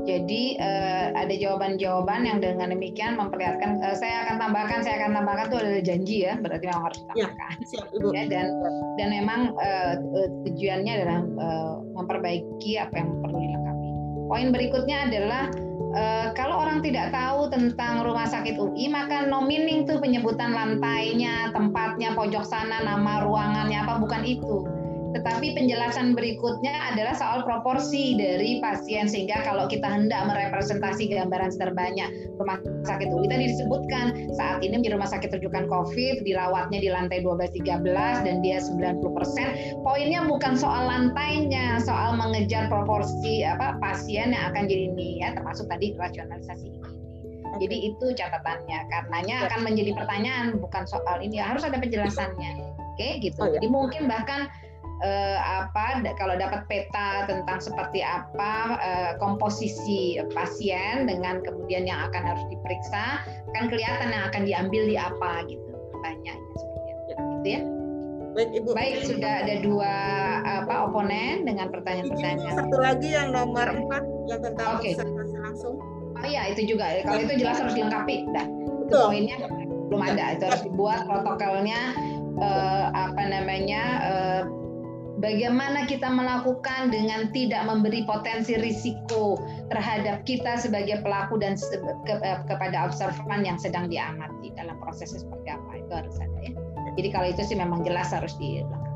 Jadi uh, ada jawaban-jawaban yang dengan demikian memperlihatkan uh, saya akan tambahkan saya akan tambahkan itu adalah janji ya berarti memang harus ya, ditambahkan. Ya, siap, Ibu. Ya, dan dan memang uh, tujuannya adalah uh, memperbaiki apa yang perlu dilengkapi. Poin berikutnya adalah Uh, kalau orang tidak tahu tentang rumah sakit UI, maka no meaning tuh penyebutan lantainya, tempatnya, pojok sana, nama ruangannya apa bukan itu. Tetapi penjelasan berikutnya adalah soal proporsi dari pasien sehingga kalau kita hendak merepresentasi gambaran terbanyak rumah sakit UI tadi disebutkan saat ini di rumah sakit rujukan COVID dirawatnya di lantai 12 13 dan dia 90%. Poinnya bukan soal lantainya, soal mengejar proporsi apa pasien yang akan jadi ini ya termasuk tadi rasionalisasi ini. Jadi itu catatannya. Karenanya akan menjadi pertanyaan bukan soal ini harus ada penjelasannya. Oke, gitu. Oh, ya. Jadi mungkin bahkan eh, apa kalau dapat peta tentang seperti apa eh, komposisi pasien dengan kemudian yang akan harus diperiksa kan kelihatan yang akan diambil di apa gitu pertanyaannya seperti itu ya. gitu ya. Baik Ibu. Baik sudah ada dua apa oponen dengan pertanyaan-pertanyaan. Satu lagi yang nomor empat yang tentang okay. observasi langsung. Oh iya itu juga kalau itu jelas harus dilengkapi. Dah. Itu poinnya belum ada itu harus dibuat protokolnya eh, apa namanya eh, Bagaimana kita melakukan dengan tidak memberi potensi risiko terhadap kita sebagai pelaku dan ke, eh, kepada observan yang sedang diamati dalam prosesnya seperti apa itu harus ada ya. Jadi kalau itu sih memang jelas harus dilengkapi.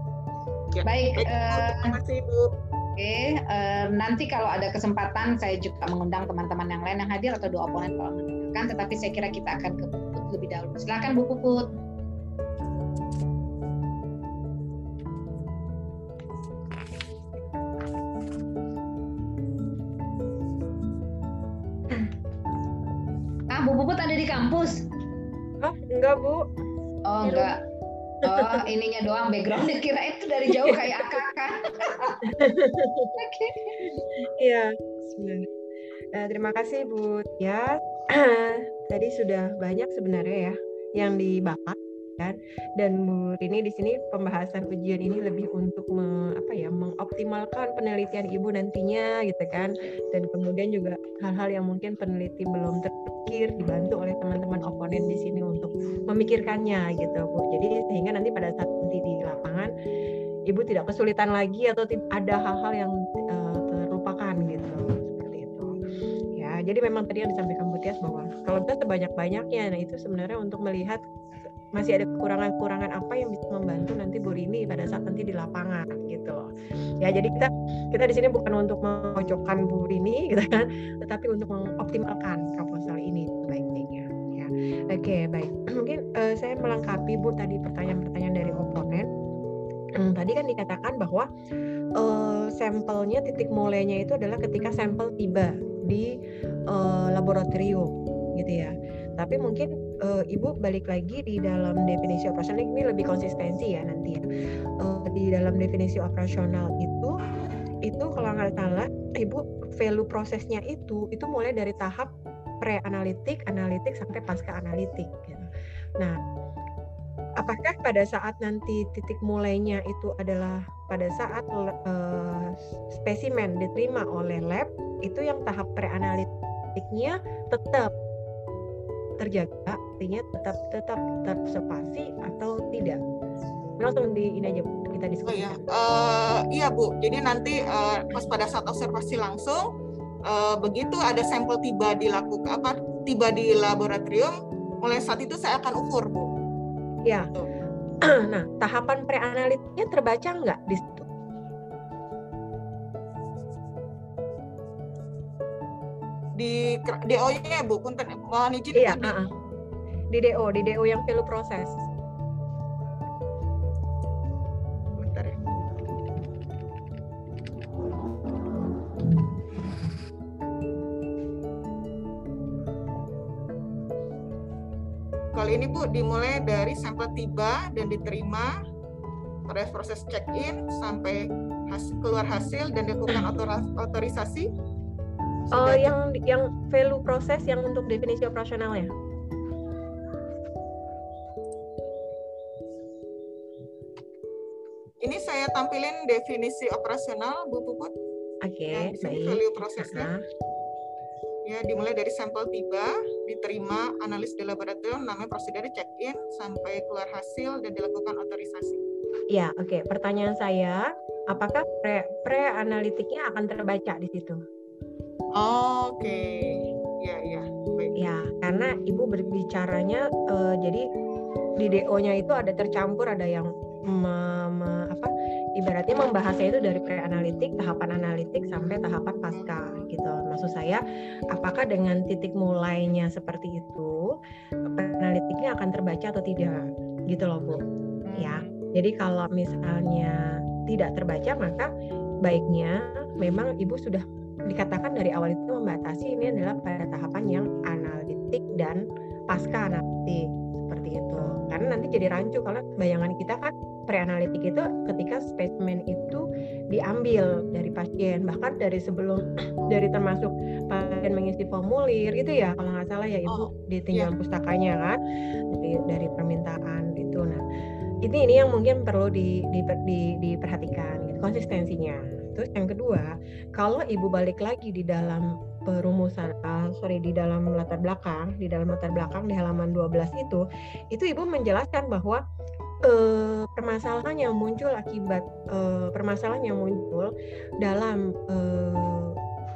Ya, baik, baik uh, terima kasih Ibu. Oke, uh, nanti kalau ada kesempatan saya juga mengundang teman-teman yang lain yang hadir atau dua oponen kalau mendengarkan, tetapi saya kira kita akan ke lebih dahulu. Silakan Bu Puput. Bu Puput ada di kampus? Oh, enggak, Bu. Oh, enggak. Oh, ininya doang backgroundnya kira itu dari jauh kayak akak Oke. Iya, uh, terima kasih Bu Ya. Tadi sudah banyak sebenarnya ya yang dibahas kan? Dan Bu Rini di sini pembahasan ujian ini lebih untuk me, apa ya mengoptimalkan penelitian Ibu nantinya gitu kan? Dan kemudian juga hal-hal yang mungkin peneliti belum terpikir dibantu oleh teman-teman oponen di sini untuk memikirkannya gitu Bu. Jadi sehingga nanti pada saat nanti di lapangan Ibu tidak kesulitan lagi atau ada hal-hal yang uh, terlupakan gitu. Ya jadi memang tadi yang disampaikan Bu Tias bahwa kalau kita sebanyak-banyaknya nah itu sebenarnya untuk melihat masih ada kekurangan-kekurangan apa yang bisa membantu nanti Bu Rini pada saat nanti di lapangan gitu loh. Ya jadi kita kita di sini bukan untuk memojokkan Bu Rini gitu kan, tetapi untuk mengoptimalkan proposal ini baik-baiknya. Ya. Oke baik. Mungkin uh, saya melengkapi Bu tadi pertanyaan-pertanyaan dari oponen. Hmm, tadi kan dikatakan bahwa uh, sampelnya titik mulainya itu adalah ketika sampel tiba di uh, laboratorium gitu ya. Tapi mungkin uh, ibu balik lagi di dalam definisi operasional ini lebih konsistensi ya nanti ya. Uh, di dalam definisi operasional itu itu kalau nggak salah ibu value prosesnya itu itu mulai dari tahap pre analitik, analitik sampai pasca analitik. Gitu. Nah, apakah pada saat nanti titik mulainya itu adalah pada saat uh, spesimen diterima oleh lab itu yang tahap pre analitiknya tetap terjaga artinya tetap tetap terobservasi atau tidak langsung di ini aja bu kita diskusi. Oh iya, uh, iya bu. Jadi nanti uh, pas pada saat observasi langsung, uh, begitu ada sampel tiba dilakukan apa tiba di laboratorium, mulai saat itu saya akan ukur bu. Ya. Gitu. nah tahapan preanalitiknya terbaca nggak di situ? Di DO-nya ya Bu, punten mohon izin iya, di, uh, di DO, di DO yang value proses. Bentar ya. Kali ini Bu dimulai dari sampel tiba dan diterima pada proses check-in sampai hasil, keluar hasil dan dilakukan otorisasi Oh, yang yang value proses yang untuk definisi operasionalnya. Ini saya tampilin definisi operasional, Bu Puput. Oke, okay, ya, baik. Value prosesnya. Uh -huh. Ya, dimulai dari sampel tiba, diterima, analis di laboratorium, namanya prosedur check-in, sampai keluar hasil dan dilakukan otorisasi. Ya, oke. Okay. Pertanyaan saya, apakah pre pre analitiknya akan terbaca di situ? Oke, okay. ya ya. Baik. Ya, karena ibu berbicaranya uh, jadi di DO-nya itu ada tercampur, ada yang me, me, apa ibaratnya membahasnya itu dari pre-analitik, tahapan analitik sampai tahapan pasca gitu. Maksud saya, apakah dengan titik mulainya seperti itu, analitiknya akan terbaca atau tidak? Gitu loh, Bu. Ya. Hmm. Jadi kalau misalnya tidak terbaca, maka baiknya memang ibu sudah dikatakan dari awal itu membatasi ini adalah pada tahapan yang analitik dan pasca analitik seperti itu. Karena nanti jadi rancu kalau bayangan kita kan preanalitik itu ketika spesimen itu diambil dari pasien bahkan dari sebelum dari termasuk pasien mengisi formulir gitu ya kalau nggak salah ya ibu oh, ditinggal iya. pustakanya kan dari dari permintaan itu nah ini ini yang mungkin perlu di, di, di, diperhatikan gitu, konsistensinya Terus yang kedua, kalau ibu balik lagi di dalam perumusan, uh, sorry di dalam latar belakang, di dalam latar belakang di halaman 12 itu, itu ibu menjelaskan bahwa uh, permasalahan yang muncul akibat uh, permasalahan yang muncul dalam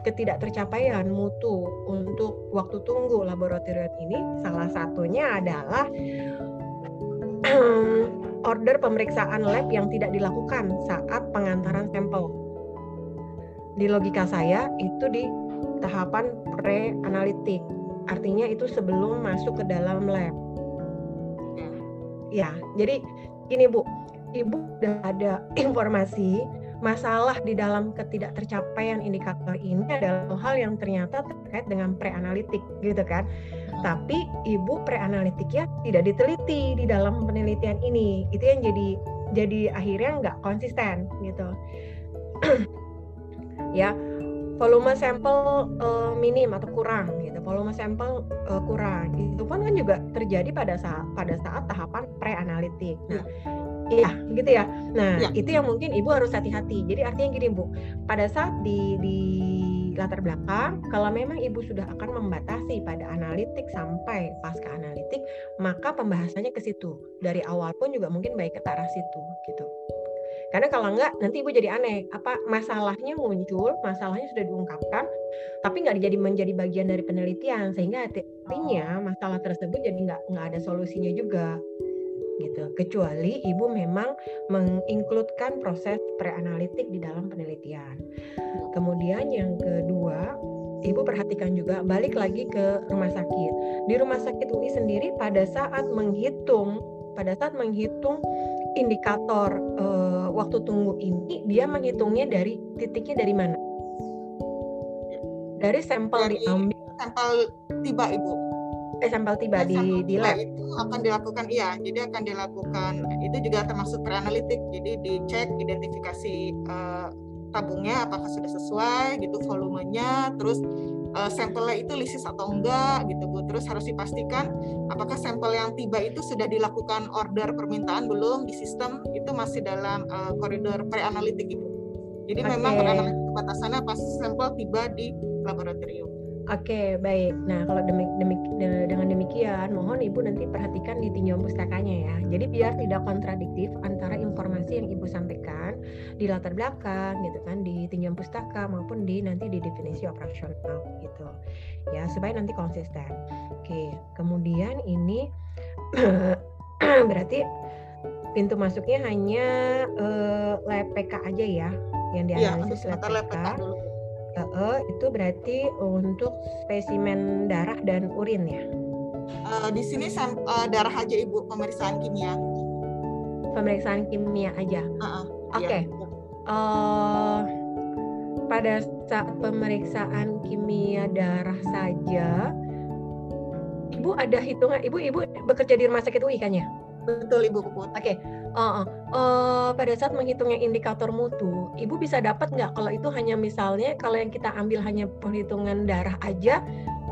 ketidaktercapaian mutu untuk waktu tunggu laboratorium ini salah satunya adalah order pemeriksaan lab yang tidak dilakukan saat pengantaran sampel di logika saya itu di tahapan pre-analitik. Artinya itu sebelum masuk ke dalam lab. Ya, jadi gini Bu, Ibu sudah ada informasi masalah di dalam ketidaktercapaian indikator ini adalah hal yang ternyata terkait dengan preanalitik gitu kan. Tapi ibu preanalitik ya tidak diteliti di dalam penelitian ini. Itu yang jadi jadi akhirnya nggak konsisten gitu. ya, volume sampel uh, minim atau kurang gitu. Volume sampel uh, kurang. Itu pun kan juga terjadi pada saat pada saat tahapan preanalitik. Nah, Iya, gitu ya. Nah, ya. itu yang mungkin ibu harus hati-hati. Jadi artinya gini bu, pada saat di di latar belakang, kalau memang ibu sudah akan membatasi pada analitik sampai pasca analitik, maka pembahasannya ke situ. Dari awal pun juga mungkin baik ke arah situ, gitu. Karena kalau enggak, nanti ibu jadi aneh. Apa masalahnya muncul, masalahnya sudah diungkapkan, tapi nggak jadi menjadi bagian dari penelitian, sehingga artinya masalah tersebut jadi nggak nggak ada solusinya juga gitu. Kecuali ibu memang menginkludkan proses preanalitik di dalam penelitian. Kemudian yang kedua, ibu perhatikan juga balik lagi ke rumah sakit. Di rumah sakit UI sendiri pada saat menghitung pada saat menghitung indikator uh, waktu tunggu ini dia menghitungnya dari titiknya dari mana? Dari sampel dari diambil. sampel tiba ibu. Eh sampel tiba di di lab. itu akan dilakukan iya jadi akan dilakukan itu juga termasuk preanalitik jadi dicek identifikasi uh, tabungnya apakah sudah sesuai gitu volumenya terus uh, sampelnya itu lisis atau enggak gitu Bu. Terus harus dipastikan apakah sampel yang tiba itu sudah dilakukan order permintaan belum di sistem itu masih dalam uh, koridor preanalitik itu jadi okay. memang preanalitik batasannya pas sampel tiba di laboratorium Oke, baik. Nah, kalau demik, demik, dengan demikian, mohon Ibu nanti perhatikan di tinjauan pustakanya ya. Jadi biar tidak kontradiktif antara informasi yang Ibu sampaikan di latar belakang gitu kan, di tinjauan pustaka maupun di nanti di definisi operasional gitu. Ya, supaya nanti konsisten. Oke, kemudian ini berarti pintu masuknya hanya uh, lab PK aja ya yang iya, dianalisis ya, lab PK. Dulu Uh, itu berarti untuk spesimen darah dan urin ya? Uh, di sini uh, darah aja ibu pemeriksaan kimia. Pemeriksaan kimia aja. Uh -uh, Oke. Okay. Iya. Uh, pada saat pemeriksaan kimia darah saja, ibu ada hitungan. Ibu ibu bekerja di rumah sakit UI kan ya? Betul Ibu Puput. Oke. Okay. Uh, uh, pada saat menghitungnya indikator mutu, Ibu bisa dapat nggak kalau itu hanya misalnya kalau yang kita ambil hanya perhitungan darah aja,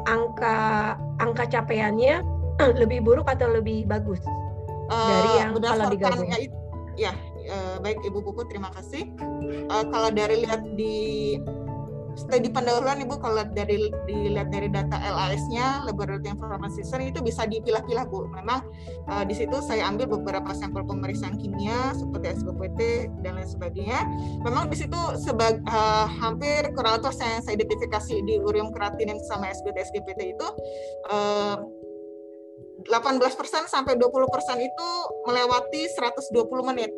angka angka capaiannya lebih buruk atau lebih bagus uh, dari yang kalau digabung? Ya, ya uh, baik Ibu Puput, terima kasih. Uh, kalau dari lihat di studi pendahuluan ibu kalau dari dilihat dari data LAS-nya Laboratory Information System itu bisa dipilah-pilah bu. Memang uh, di situ saya ambil beberapa sampel pemeriksaan kimia seperti SBPT dan lain sebagainya. Memang di situ sebag, uh, hampir kurang lebih saya, saya identifikasi di urium kreatinin sama SBT SGPT itu uh, 18% sampai 20% itu melewati 120 menit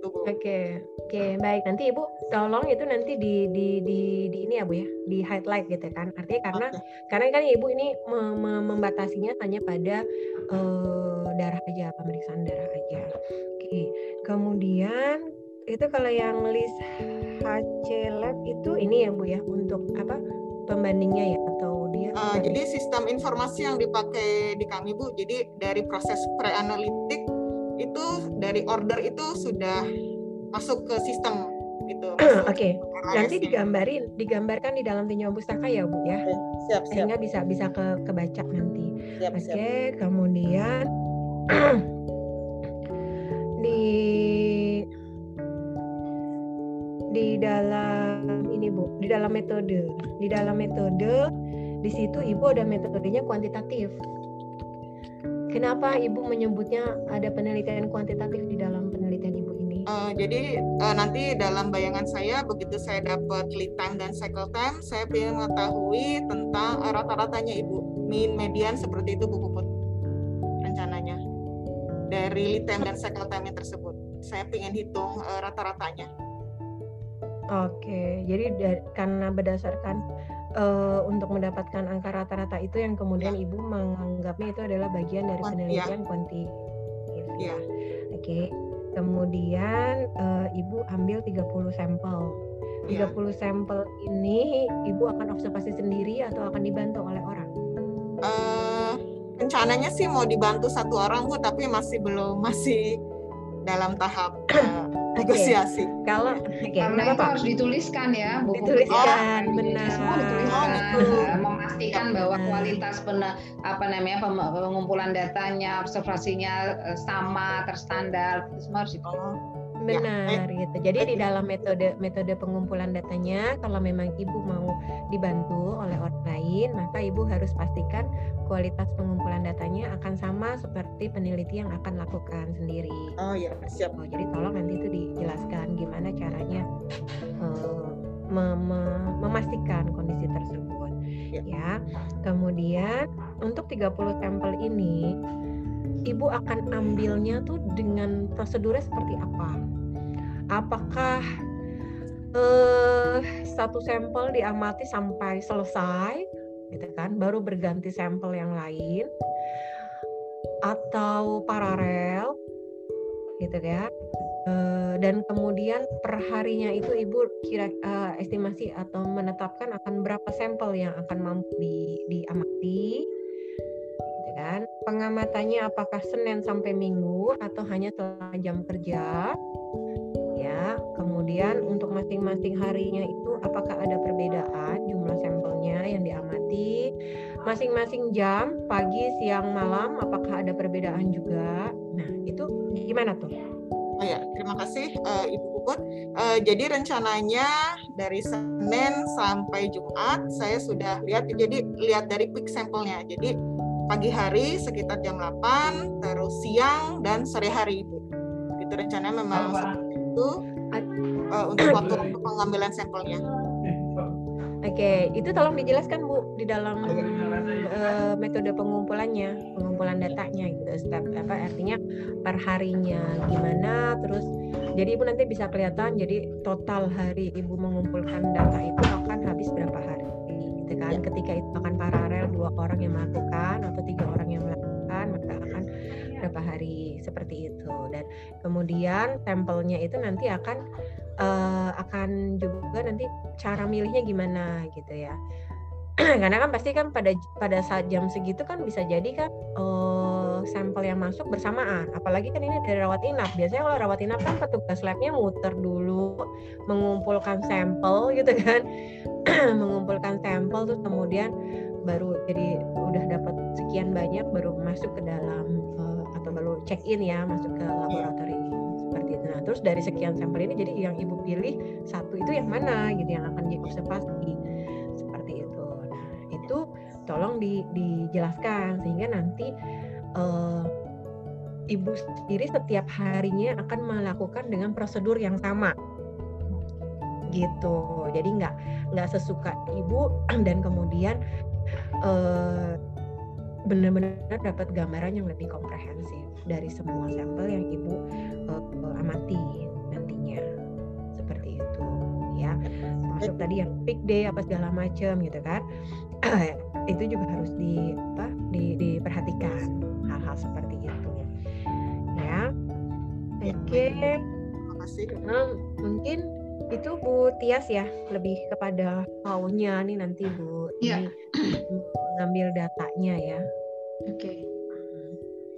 gitu Bu. Oke, okay. oke okay, baik. Nanti Ibu tolong itu nanti di di di, di ini ya Bu ya, di highlight gitu kan. Artinya karena okay. karena kan Ibu ini mem membatasinya hanya pada uh, darah aja, pemeriksaan darah aja. Oke. Okay. Kemudian itu kalau yang list HC Lab itu ini ya Bu ya untuk apa pembandingnya ya atau dia? Uh, jadi sistem informasi yang dipakai di kami Bu, jadi dari proses pre-analitik itu dari order itu sudah masuk ke sistem gitu. Oke. okay. Nanti digambarin, digambarkan di dalam tinjauan pustaka ya Bu ya. Siap, siap. Sehingga bisa bisa ke kebaca nanti. Oke, okay. kemudian di di dalam ini Bu, di dalam metode, di dalam metode di situ Ibu ada metodenya kuantitatif. Kenapa Ibu menyebutnya ada penelitian kuantitatif di dalam penelitian Ibu ini? Uh, jadi uh, nanti dalam bayangan saya begitu saya dapat lead time dan cycle time, saya ingin mengetahui tentang uh, rata-ratanya Ibu, mean, median seperti itu Bu Puput rencananya dari lead time dan cycle time yang tersebut. Saya ingin hitung uh, rata-ratanya Oke, jadi dari, karena berdasarkan uh, untuk mendapatkan angka rata-rata itu yang kemudian ya. ibu menganggapnya itu adalah bagian dari penelitian ya. kuantitatif. Ya. Oke, kemudian uh, ibu ambil 30 sampel. 30 ya. sampel ini ibu akan observasi sendiri atau akan dibantu oleh orang? Uh, rencananya sih mau dibantu satu orang bu, tapi masih belum masih dalam tahap uh, negosiasi. Okay. Kalau okay, karena itu harus dituliskan ya, buku dituliskan, oh, benar. Semua dituliskan, oh, memastikan ya, bahwa kualitas benar apa namanya pengumpulan datanya, observasinya eh, sama, terstandar, itu semua harus dituliskan. Oh. Benar ya. gitu. Jadi di dalam metode metode pengumpulan datanya kalau memang ibu mau dibantu oleh orang lain, maka ibu harus pastikan kualitas pengumpulan datanya akan sama seperti peneliti yang akan lakukan sendiri. Oh iya, siap. Oh, jadi tolong nanti itu dijelaskan gimana caranya uh, memastikan kondisi tersebut. Ya. ya. Kemudian untuk 30 sampel ini ibu akan ambilnya tuh dengan prosedurnya seperti apa? Apakah eh, satu sampel diamati sampai selesai, gitu kan? Baru berganti sampel yang lain, atau paralel, gitu? Uh, dan kemudian per harinya itu ibu kira uh, estimasi atau menetapkan akan berapa sampel yang akan mampu di, diamati kan pengamatannya apakah Senin sampai Minggu atau hanya setelah jam kerja ya kemudian untuk masing-masing harinya itu apakah ada perbedaan jumlah sampelnya yang diamati masing-masing jam pagi siang malam apakah ada perbedaan juga nah itu gimana tuh Oh ya, terima kasih uh, Ibu Puput. Uh, jadi rencananya dari Senin sampai Jumat saya sudah lihat, jadi lihat dari quick sampelnya. Jadi pagi hari sekitar jam 8, terus siang dan sore hari itu. Itu rencananya memang seperti itu uh, untuk waktu untuk pengambilan sampelnya. Oke, itu tolong dijelaskan Bu di dalam uh, metode pengumpulannya, pengumpulan datanya gitu. Step apa artinya per harinya gimana, terus jadi Ibu nanti bisa kelihatan jadi total hari Ibu mengumpulkan data itu akan habis berapa hari gitu kan. Ya. Ketika itu akan paralel dua orang yang melakukan atau tiga orang yang melakukan maka akan berapa hari seperti itu dan kemudian sampelnya itu nanti akan uh, akan juga nanti cara milihnya gimana gitu ya karena kan pasti kan pada pada saat jam segitu kan bisa jadi kan uh, sampel yang masuk bersamaan. Apalagi kan ini dari rawat inap. Biasanya kalau rawat inap kan petugas labnya muter dulu mengumpulkan sampel gitu kan. Mengumpulkan sampel terus kemudian baru jadi udah dapat sekian banyak baru masuk ke dalam uh, atau baru check in ya masuk ke laboratorium seperti itu. Nah terus dari sekian sampel ini jadi yang ibu pilih satu itu yang mana gitu yang akan diobservasi. Itu tolong di, dijelaskan sehingga nanti uh, ibu sendiri setiap harinya akan melakukan dengan prosedur yang sama. Gitu. Jadi nggak nggak sesuka ibu dan kemudian uh, benar-benar dapat gambaran yang lebih komprehensif dari semua sampel yang ibu uh, amati nantinya. Seperti itu ya. Termasuk tadi yang peak day apa segala macam gitu kan. Itu juga harus di apa di, diperhatikan hal-hal seperti itu ya oke okay. terima kasih nah, mungkin itu Bu Tias ya lebih kepada maunya nih nanti Bu ya. mengambil datanya ya oke okay.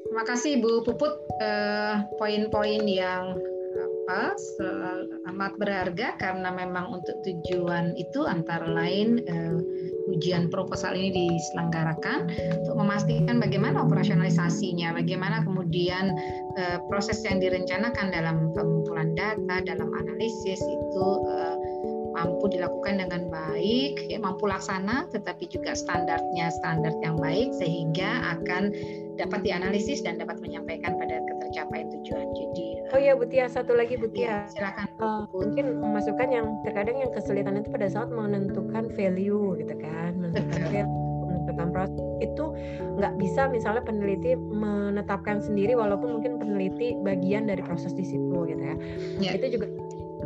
terima kasih Bu Puput uh, poin-poin yang apa amat berharga karena memang untuk tujuan itu antara lain uh, ujian proposal ini diselenggarakan untuk memastikan bagaimana operasionalisasinya, bagaimana kemudian uh, proses yang direncanakan dalam pengumpulan data, dalam analisis itu uh, mampu dilakukan dengan baik, ya, mampu laksana, tetapi juga standarnya standar yang baik sehingga akan dapat dianalisis dan dapat menyampaikan pada ketercapaian tujuan. Oh iya Butia, satu lagi Butia. Ya, silakan. Uh, mungkin memasukkan yang terkadang yang kesulitan itu pada saat menentukan value gitu kan, menentukan value, menentukan proses itu nggak bisa misalnya peneliti menetapkan sendiri walaupun mungkin peneliti bagian dari proses di situ gitu ya. ya. Itu juga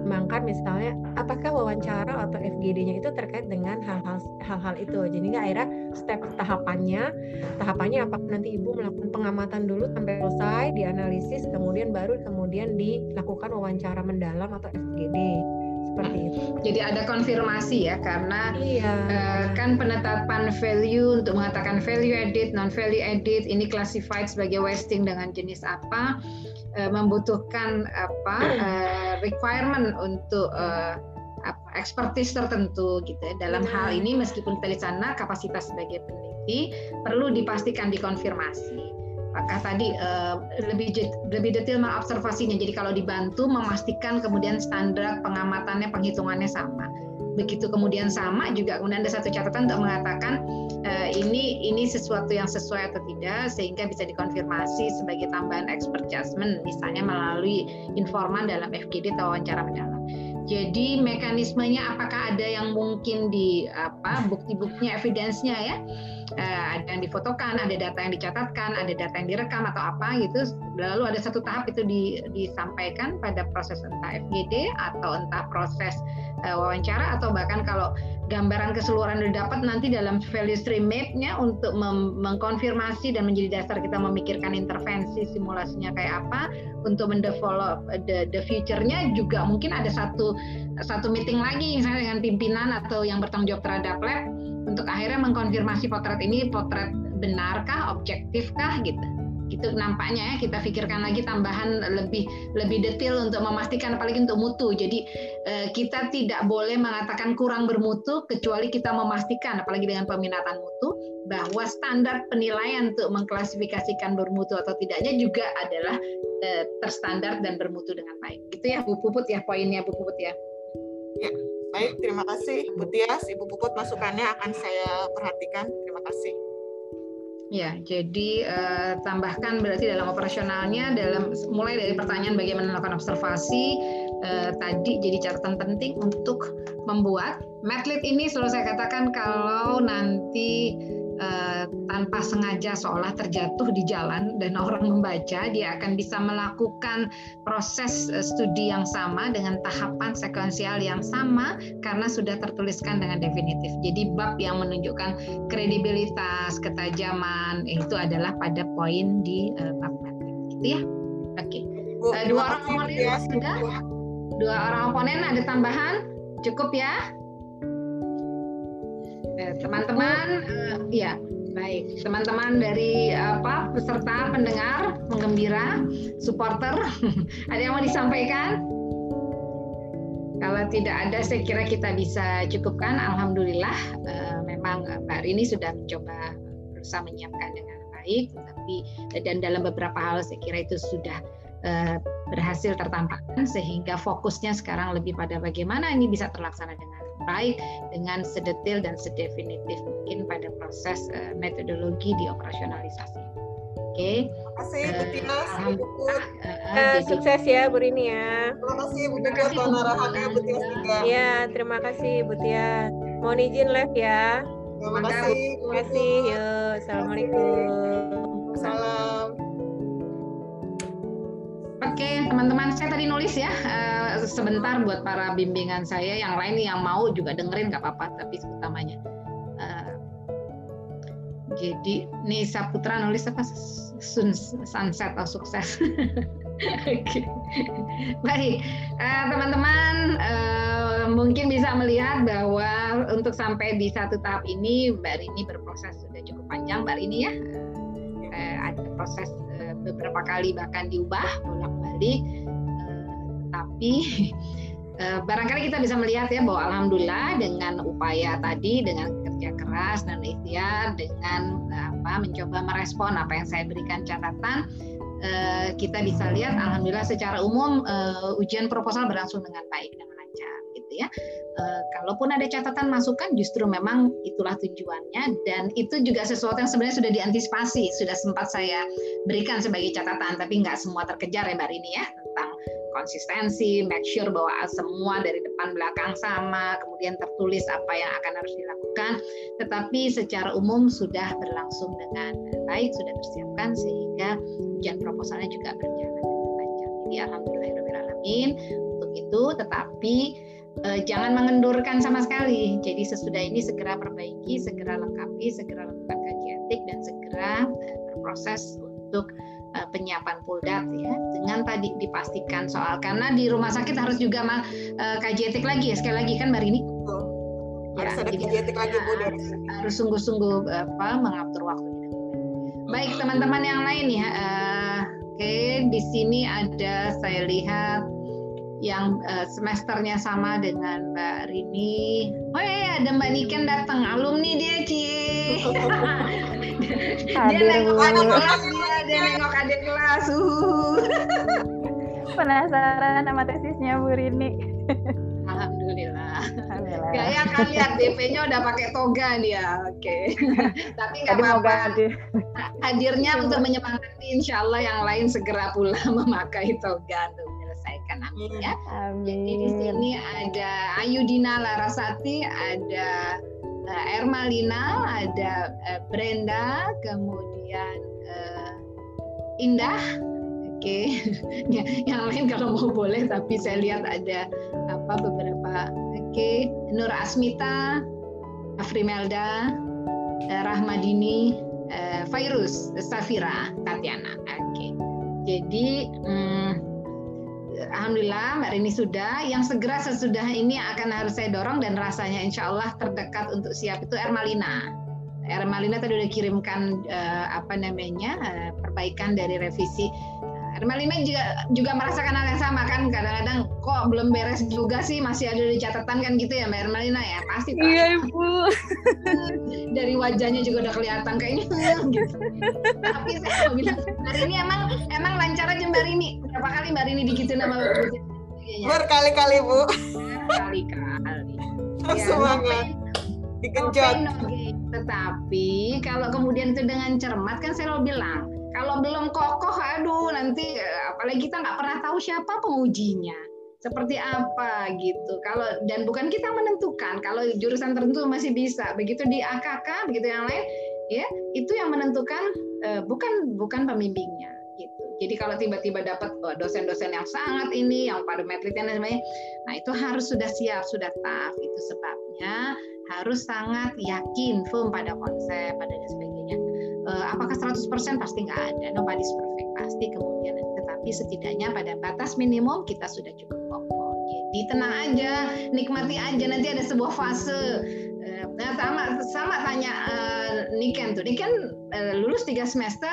mempertimbangkan misalnya apakah wawancara atau FGD-nya itu terkait dengan hal-hal hal-hal itu. Jadi nggak akhirnya step tahapannya, tahapannya apakah nanti ibu melakukan pengamatan dulu sampai selesai, dianalisis, kemudian baru kemudian dilakukan wawancara mendalam atau FGD seperti. Jadi ada konfirmasi ya karena iya. uh, kan penetapan value untuk mengatakan value edit, non value edit ini classified sebagai wasting dengan jenis apa uh, membutuhkan apa uh, requirement untuk uh, expertise tertentu gitu ya. Dalam iya. hal ini meskipun kita di sana kapasitas sebagai peneliti perlu dipastikan dikonfirmasi apakah tadi uh, lebih lebih detail mengobservasinya. Jadi kalau dibantu memastikan kemudian standar pengamatannya penghitungannya sama. Begitu kemudian sama juga kemudian ada satu catatan untuk mengatakan uh, ini ini sesuatu yang sesuai atau tidak sehingga bisa dikonfirmasi sebagai tambahan expert judgment misalnya melalui informan dalam FGD atau wawancara mendalam. Jadi mekanismenya apakah ada yang mungkin di apa bukti-buktinya evidence-nya ya ada yang difotokan, ada data yang dicatatkan, ada data yang direkam atau apa gitu. Lalu ada satu tahap itu di, disampaikan pada proses entah FGD atau entah proses uh, wawancara atau bahkan kalau gambaran keseluruhan didapat nanti dalam value stream map-nya untuk mengkonfirmasi dan menjadi dasar kita memikirkan intervensi simulasinya kayak apa untuk mendevelop the, the future-nya juga mungkin ada satu satu meeting lagi misalnya dengan pimpinan atau yang bertanggung jawab terhadap lab untuk akhirnya mengkonfirmasi potret ini potret benarkah objektifkah gitu. Gitu nampaknya ya kita pikirkan lagi tambahan lebih lebih detail untuk memastikan apalagi untuk mutu. Jadi eh, kita tidak boleh mengatakan kurang bermutu kecuali kita memastikan apalagi dengan peminatan mutu bahwa standar penilaian untuk mengklasifikasikan bermutu atau tidaknya juga adalah eh, terstandar dan bermutu dengan baik. Gitu ya Bu Puput ya poinnya Bu Puput ya. Ya baik terima kasih Bu Tias. Ibu Puput masukannya akan saya perhatikan. Terima kasih. Ya, jadi uh, tambahkan berarti dalam operasionalnya dalam mulai dari pertanyaan bagaimana melakukan observasi uh, tadi jadi catatan penting untuk membuat Matlit ini selalu saya katakan kalau nanti Eh, tanpa sengaja seolah terjatuh di jalan dan orang membaca, dia akan bisa melakukan proses eh, studi yang sama dengan tahapan sekuensial yang sama karena sudah tertuliskan dengan definitif. Jadi bab yang menunjukkan kredibilitas, ketajaman itu adalah pada poin di uh, bab gitu ya. Oke. Okay. dua orang oponen ya, sudah. Dua orang oponen ada tambahan? Cukup ya? Eh, teman-teman uh, ya baik. Teman-teman dari apa peserta pendengar penggembira supporter ada yang mau disampaikan? Kalau tidak ada saya kira kita bisa cukupkan. Alhamdulillah uh, memang Mbak Rini sudah mencoba berusaha menyiapkan dengan baik tapi dan dalam beberapa hal saya kira itu sudah berhasil tertampakkan sehingga fokusnya sekarang lebih pada bagaimana ini bisa terlaksana dengan baik dengan sedetail dan sedefinitif mungkin pada proses uh, metodologi di operasionalisasi. Oke. Okay. Terima kasih Bu eh, Tina, uh, uh, uh, sukses ya Bu Rini ya. Terima kasih Bu Tina arahannya Bu Tia. Ya, terima kasih Bu Tia. Mohon izin live ya. Terima kasih. Terima kasih. Yuk, assalamualaikum. Salam. Oke, teman-teman, saya tadi nulis ya uh, sebentar buat para bimbingan saya. Yang lain yang mau juga dengerin nggak apa-apa, tapi utamanya. Uh, jadi Nisa Putra nulis apa? Sun, sunset atau sukses. Oke, baik uh, teman-teman mungkin bisa melihat bahwa untuk sampai di satu tahap ini Mbak Rini berproses sudah cukup panjang Mbak Rini ya. Ada proses beberapa kali bahkan diubah bolak-balik uh, tapi uh, barangkali kita bisa melihat ya bahwa alhamdulillah dengan upaya tadi dengan kerja keras dan ikhtiar dengan apa mencoba merespon apa yang saya berikan catatan uh, kita bisa lihat alhamdulillah secara umum ujian proposal berlangsung dengan baik. dan ya. Eh, kalaupun ada catatan masukan justru memang itulah tujuannya. Dan itu juga sesuatu yang sebenarnya sudah diantisipasi sudah sempat saya berikan sebagai catatan. Tapi nggak semua terkejar ya Mbak Rini ya tentang konsistensi, make sure bahwa semua dari depan belakang sama, kemudian tertulis apa yang akan harus dilakukan, tetapi secara umum sudah berlangsung dengan baik, sudah tersiapkan sehingga ujian proposalnya juga berjalan dengan lancar. Jadi alhamdulillah untuk itu, tetapi uh, jangan mengendurkan sama sekali. Jadi sesudah ini segera perbaiki, segera lengkapi, segera lakukan kaji etik dan segera uh, berproses untuk uh, penyiapan puldat ya dengan tadi dipastikan soal karena di rumah sakit harus juga uh, kaji etik lagi ya sekali lagi kan Mbak Rini. Ya, harus ada kaji etik lagi Bu dari harus sungguh-sungguh apa mengatur waktu. Baik teman-teman yang lain ya. Oke, okay, di sini ada saya lihat yang uh, semesternya sama dengan Mbak Rini. Oh iya, iya ada Mbak Niken datang, alumni dia Cie. dia nengok adik kelas dia, dia nengok adik kelas. Uh. Penasaran sama tesisnya Bu Rini. Alhamdulillah. Alhamdulillah. Gaya kan lihat DP-nya udah pakai toga dia. Oke. Okay. Tapi nggak apa-apa. Hadirnya untuk menyemangati insya Allah yang lain segera pula memakai toga untuk menyelesaikan amin ya. Amin. Jadi di sini ada Ayudina Larasati, ada uh, Ermalina, ada uh, Brenda, kemudian uh, Indah. Oke, okay. ya, yang lain kalau mau boleh, tapi saya lihat ada apa beberapa. Oke, okay. Nur Asmita, Afrimelda, Rahmadini, uh, Virus, Safira, Tatiana. Oke, okay. jadi. Hmm, Alhamdulillah Mbak Rini sudah. Yang segera sesudah ini akan harus saya dorong dan rasanya insya Allah terdekat untuk siap itu Ermalina. Ermalina tadi udah kirimkan uh, apa namanya uh, perbaikan dari revisi Ermelina juga juga merasakan hal yang sama kan kadang-kadang kok belum beres juga sih masih ada di catatan kan gitu ya Mbak Ermelina ya pasti Pak. Iya Ibu. Dari wajahnya juga udah kelihatan kayaknya gitu. Tapi saya mau bilang hari ini emang emang lancar aja Mbak Rini. Berapa kali Mbak Rini digituin sama Bu Berkali-kali Bu. Berkali-kali. Ya, semangat. Dikenjot. Tetapi kalau kemudian itu dengan cermat kan saya mau bilang kalau belum kokoh, aduh nanti apalagi kita nggak pernah tahu siapa pengujinya seperti apa gitu. Kalau dan bukan kita menentukan. Kalau jurusan tertentu masih bisa. Begitu di AKK, begitu yang lain, ya itu yang menentukan uh, bukan bukan pembimbingnya gitu. Jadi kalau tiba-tiba dapat oh, dosen-dosen yang sangat ini, yang pada metriknya nah itu harus sudah siap, sudah tough. Itu sebabnya harus sangat yakin, firm pada konsep, pada dan apakah 100% pasti nggak ada. Nobody's perfect. Pasti kemudian tetapi setidaknya pada batas minimum kita sudah cukup kokoh jadi tenang aja nikmati aja. Nanti ada sebuah fase. Uh, nah sama sama tanya uh, Niken tuh. Niken uh, lulus tiga semester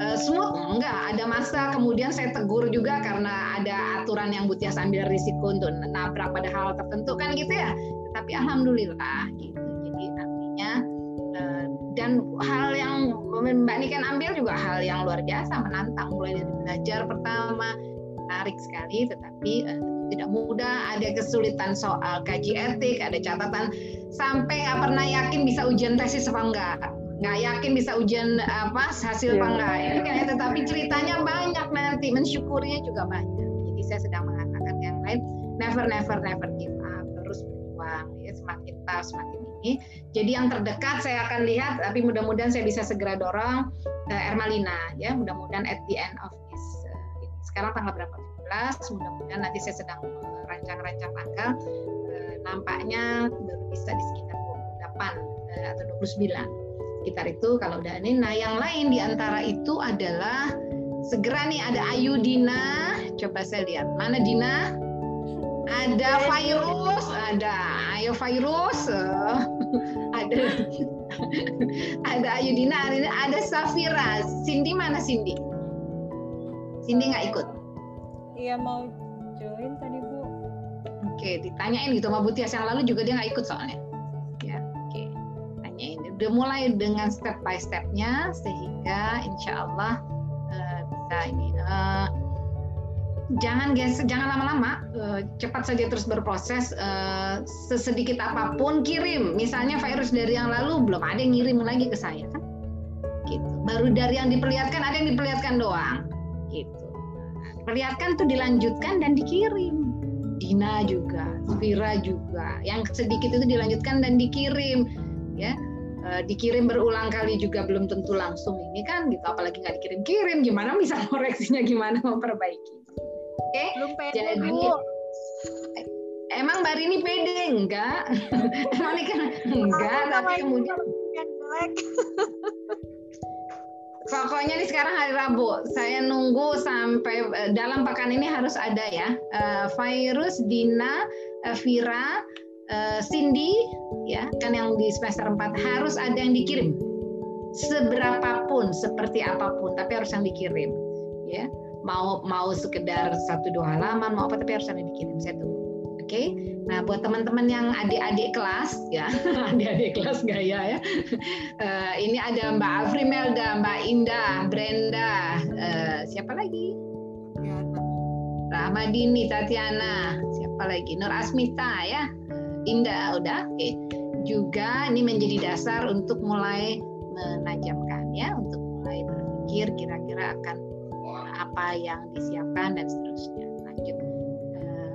uh, smooth enggak. Ada masa kemudian saya tegur juga karena ada aturan yang Butia ambil risiko untuk nabrak pada hal tertentu kan gitu ya. Tapi alhamdulillah gitu. Jadi artinya dan hal yang Mbak Niken ambil juga hal yang luar biasa menantang. Mulai dari belajar pertama menarik sekali tetapi uh, tidak mudah. Ada kesulitan soal kaji etik ada catatan sampai nggak pernah yakin bisa ujian tesis apa enggak. Nggak yakin bisa ujian apa hasil apa iya. enggak. Ini kan tetapi ceritanya banyak nanti. Mensyukurinya juga banyak. Jadi saya sedang mengatakan yang lain. Never never never give up. Terus berjuang ya. Semakin tough semakin ini. Jadi yang terdekat saya akan lihat, tapi mudah-mudahan saya bisa segera dorong uh, Ermalina ya. Mudah-mudahan at the end of this uh, sekarang tanggal berapa? 17. Mudah-mudahan nanti saya sedang rancang-rancang tanggal. Uh, nampaknya baru bisa di sekitar 28 uh, atau 29 sekitar itu kalau udah ini. Nah yang lain di antara itu adalah segera nih ada Ayu Dina. Coba saya lihat mana Dina? Ada virus, ada ayo virus, ada ada Ayudina, ada Safira. Cindy mana Cindy? Cindy nggak ikut? Iya mau join tadi Bu. Oke, ditanyain gitu sama Butias yang lalu juga dia nggak ikut soalnya. Ya, oke. Tanyain. Udah mulai dengan step by stepnya sehingga insya Allah uh, bisa ini. Uh, jangan guys, jangan lama-lama, uh, cepat saja terus berproses. Uh, sesedikit apa pun kirim. Misalnya virus dari yang lalu belum ada yang ngirim lagi ke saya kan, gitu. Baru dari yang diperlihatkan ada yang diperlihatkan doang, gitu. Perlihatkan tuh dilanjutkan dan dikirim. Dina juga, Vira juga. Yang sedikit itu dilanjutkan dan dikirim, ya dikirim berulang kali juga belum tentu langsung ini kan gitu apalagi nggak dikirim-kirim gimana bisa koreksinya gimana memperbaiki Oke. Okay? Belum pede, Jadi, Bu. emang Mbak Rini pede enggak? emang ini kan enggak, tapi kemudian jelek. Pokoknya nih sekarang hari Rabu, saya nunggu sampai eh, dalam pekan ini harus ada ya. Eh, virus, Dina, eh, Vira, eh, Cindy, ya kan yang di semester 4 harus ada yang dikirim. Seberapapun, seperti apa pun, tapi harus yang dikirim. Ya, mau mau sekedar satu dua halaman, mau apa tapi harus dikirim. Saya tunggu. Oke. Nah, buat teman-teman yang adik-adik kelas ya, adik-adik kelas gaya ya. Eh, ini ada Mbak Afrimelda, Mbak Indah, Brenda, eh, siapa lagi? Rahmadini, Tatiana, siapa lagi? Nur Asmita ya. Indah udah. Oke. Juga ini menjadi dasar untuk mulai menajamkan ya, untuk mulai berpikir kira-kira akan apa yang disiapkan dan seterusnya. Lanjut. Eh,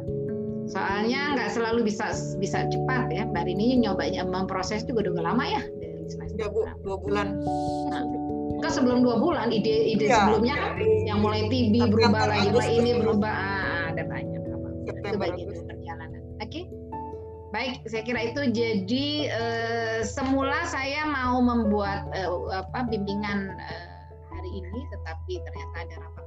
Soalnya nggak selalu bisa bisa cepat ya. Mbak Rini nyobanya memproses juga udah lama ya dari semester berapa? dua bulan. Enggak sebelum dua bulan ide-ide Iya, sebelumnya kan dari yang mulai TB September, berubah lagi, ini berubah ah, ada banyak apa. Itu bagian dari perjalanan. Oke. Baik, saya kira itu jadi eh, semula saya mau membuat eh, apa bimbingan eh, hari ini tetapi ternyata ada rapat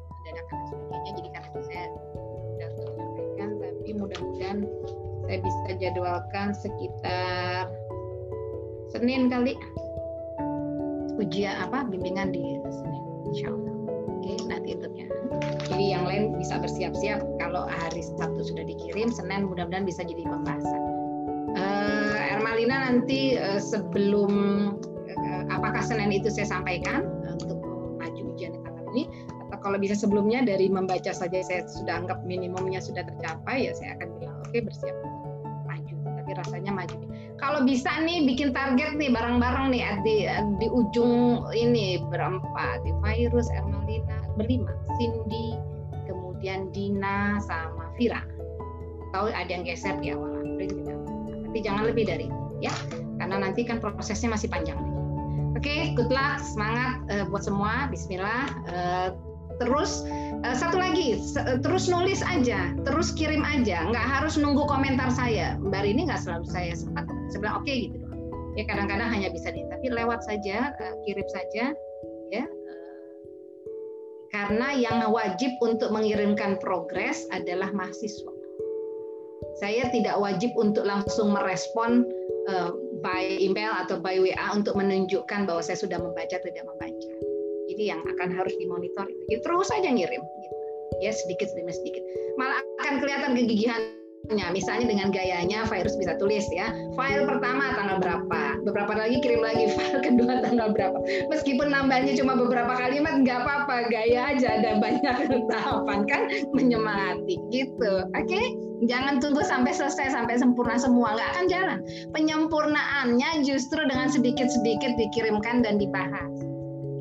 saya bisa jadwalkan sekitar Senin kali. Ujian apa? Bimbingan di Senin insya Allah. Oke nanti untuknya jadi yang lain bisa bersiap-siap. Kalau hari Sabtu sudah dikirim Senin mudah-mudahan bisa jadi pembahasan. Eh, Ermalina nanti eh, sebelum eh, apakah Senin itu saya sampaikan untuk maju ujian di tanggal ini? Atau kalau bisa sebelumnya dari membaca saja saya sudah anggap minimumnya sudah tercapai ya saya akan bilang oke bersiap. Maju tapi rasanya maju kalau bisa nih bikin target nih bareng-bareng nih di, di ujung ini berempat. Di virus Ermelina berlima. Cindy kemudian Dina sama Vira. Tahu ada yang geser di awal. April tapi jangan lebih dari itu ya. Karena nanti kan prosesnya masih panjang nih oke good luck semangat eh, buat semua. Bismillah Eh, terus eh, satu lagi eh, terus nulis aja terus kirim aja. Nggak harus nunggu komentar saya. Mbak ini nggak selalu saya sempat saya bilang oke gitu doang. Ya kadang-kadang hanya bisa di tapi lewat saja eh, kirim saja ya eh, karena yang wajib untuk mengirimkan progres adalah mahasiswa. Saya tidak wajib untuk langsung merespon eh, by email atau by WA untuk menunjukkan bahwa saya sudah membaca tidak membaca jadi yang akan harus dimonitor itu. Jadi terus saja ngirim gitu. ya sedikit demi sedikit. Malah akan kelihatan kegigihannya. Misalnya dengan gayanya virus bisa tulis ya. File pertama tanggal berapa? Beberapa lagi kirim lagi file kedua tanggal berapa? Meskipun nambahnya cuma beberapa kalimat nggak apa-apa. Gaya aja ada banyak tahapan kan? Menyemangati gitu. Oke? Jangan tunggu sampai selesai sampai sempurna semua. Nggak akan jalan. Penyempurnaannya justru dengan sedikit-sedikit dikirimkan dan dibahas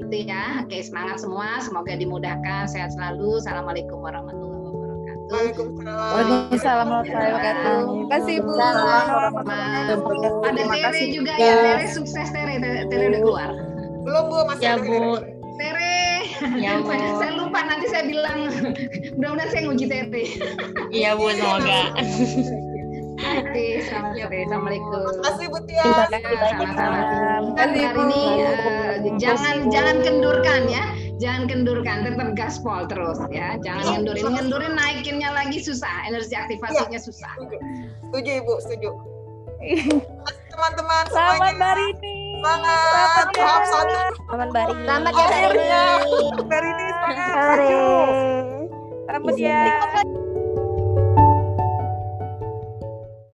gitu ya. Oke, semangat semua. Semoga dimudahkan. Sehat selalu. Assalamualaikum warahmatullahi wabarakatuh. Waalaikumsalam. Waalaikumsalam warahmatullahi wabarakatuh. Terima kasih Bu. Ada Tere juga ya. Tere sukses Tere. Tere udah keluar. Belum bu, masih Ya, ada Bu. Tere. Ya, Bu. saya lupa nanti saya bilang. Mudah-mudahan saya nguji Tere. Iya Bu, semoga. Oke, selamat sore. Assalamualaikum. Terima kasih Bu Tia. Ya, sama-sama. Dan hari ini eh, jangan jangan kendurkan ya, jangan kendurkan, tetap gaspol terus ya, jangan ngendurin, ngendurin naikinnya lagi susah, energi aktivasinya susah. Setuju. Ibu, setuju. Teman-teman Selamat semuanya. Mbak Rini. Semangat. Maaf satu. Selamat Mbak Rini. Selamat ya. Dari ini semangat. Sore. Setuju. Selamat ya.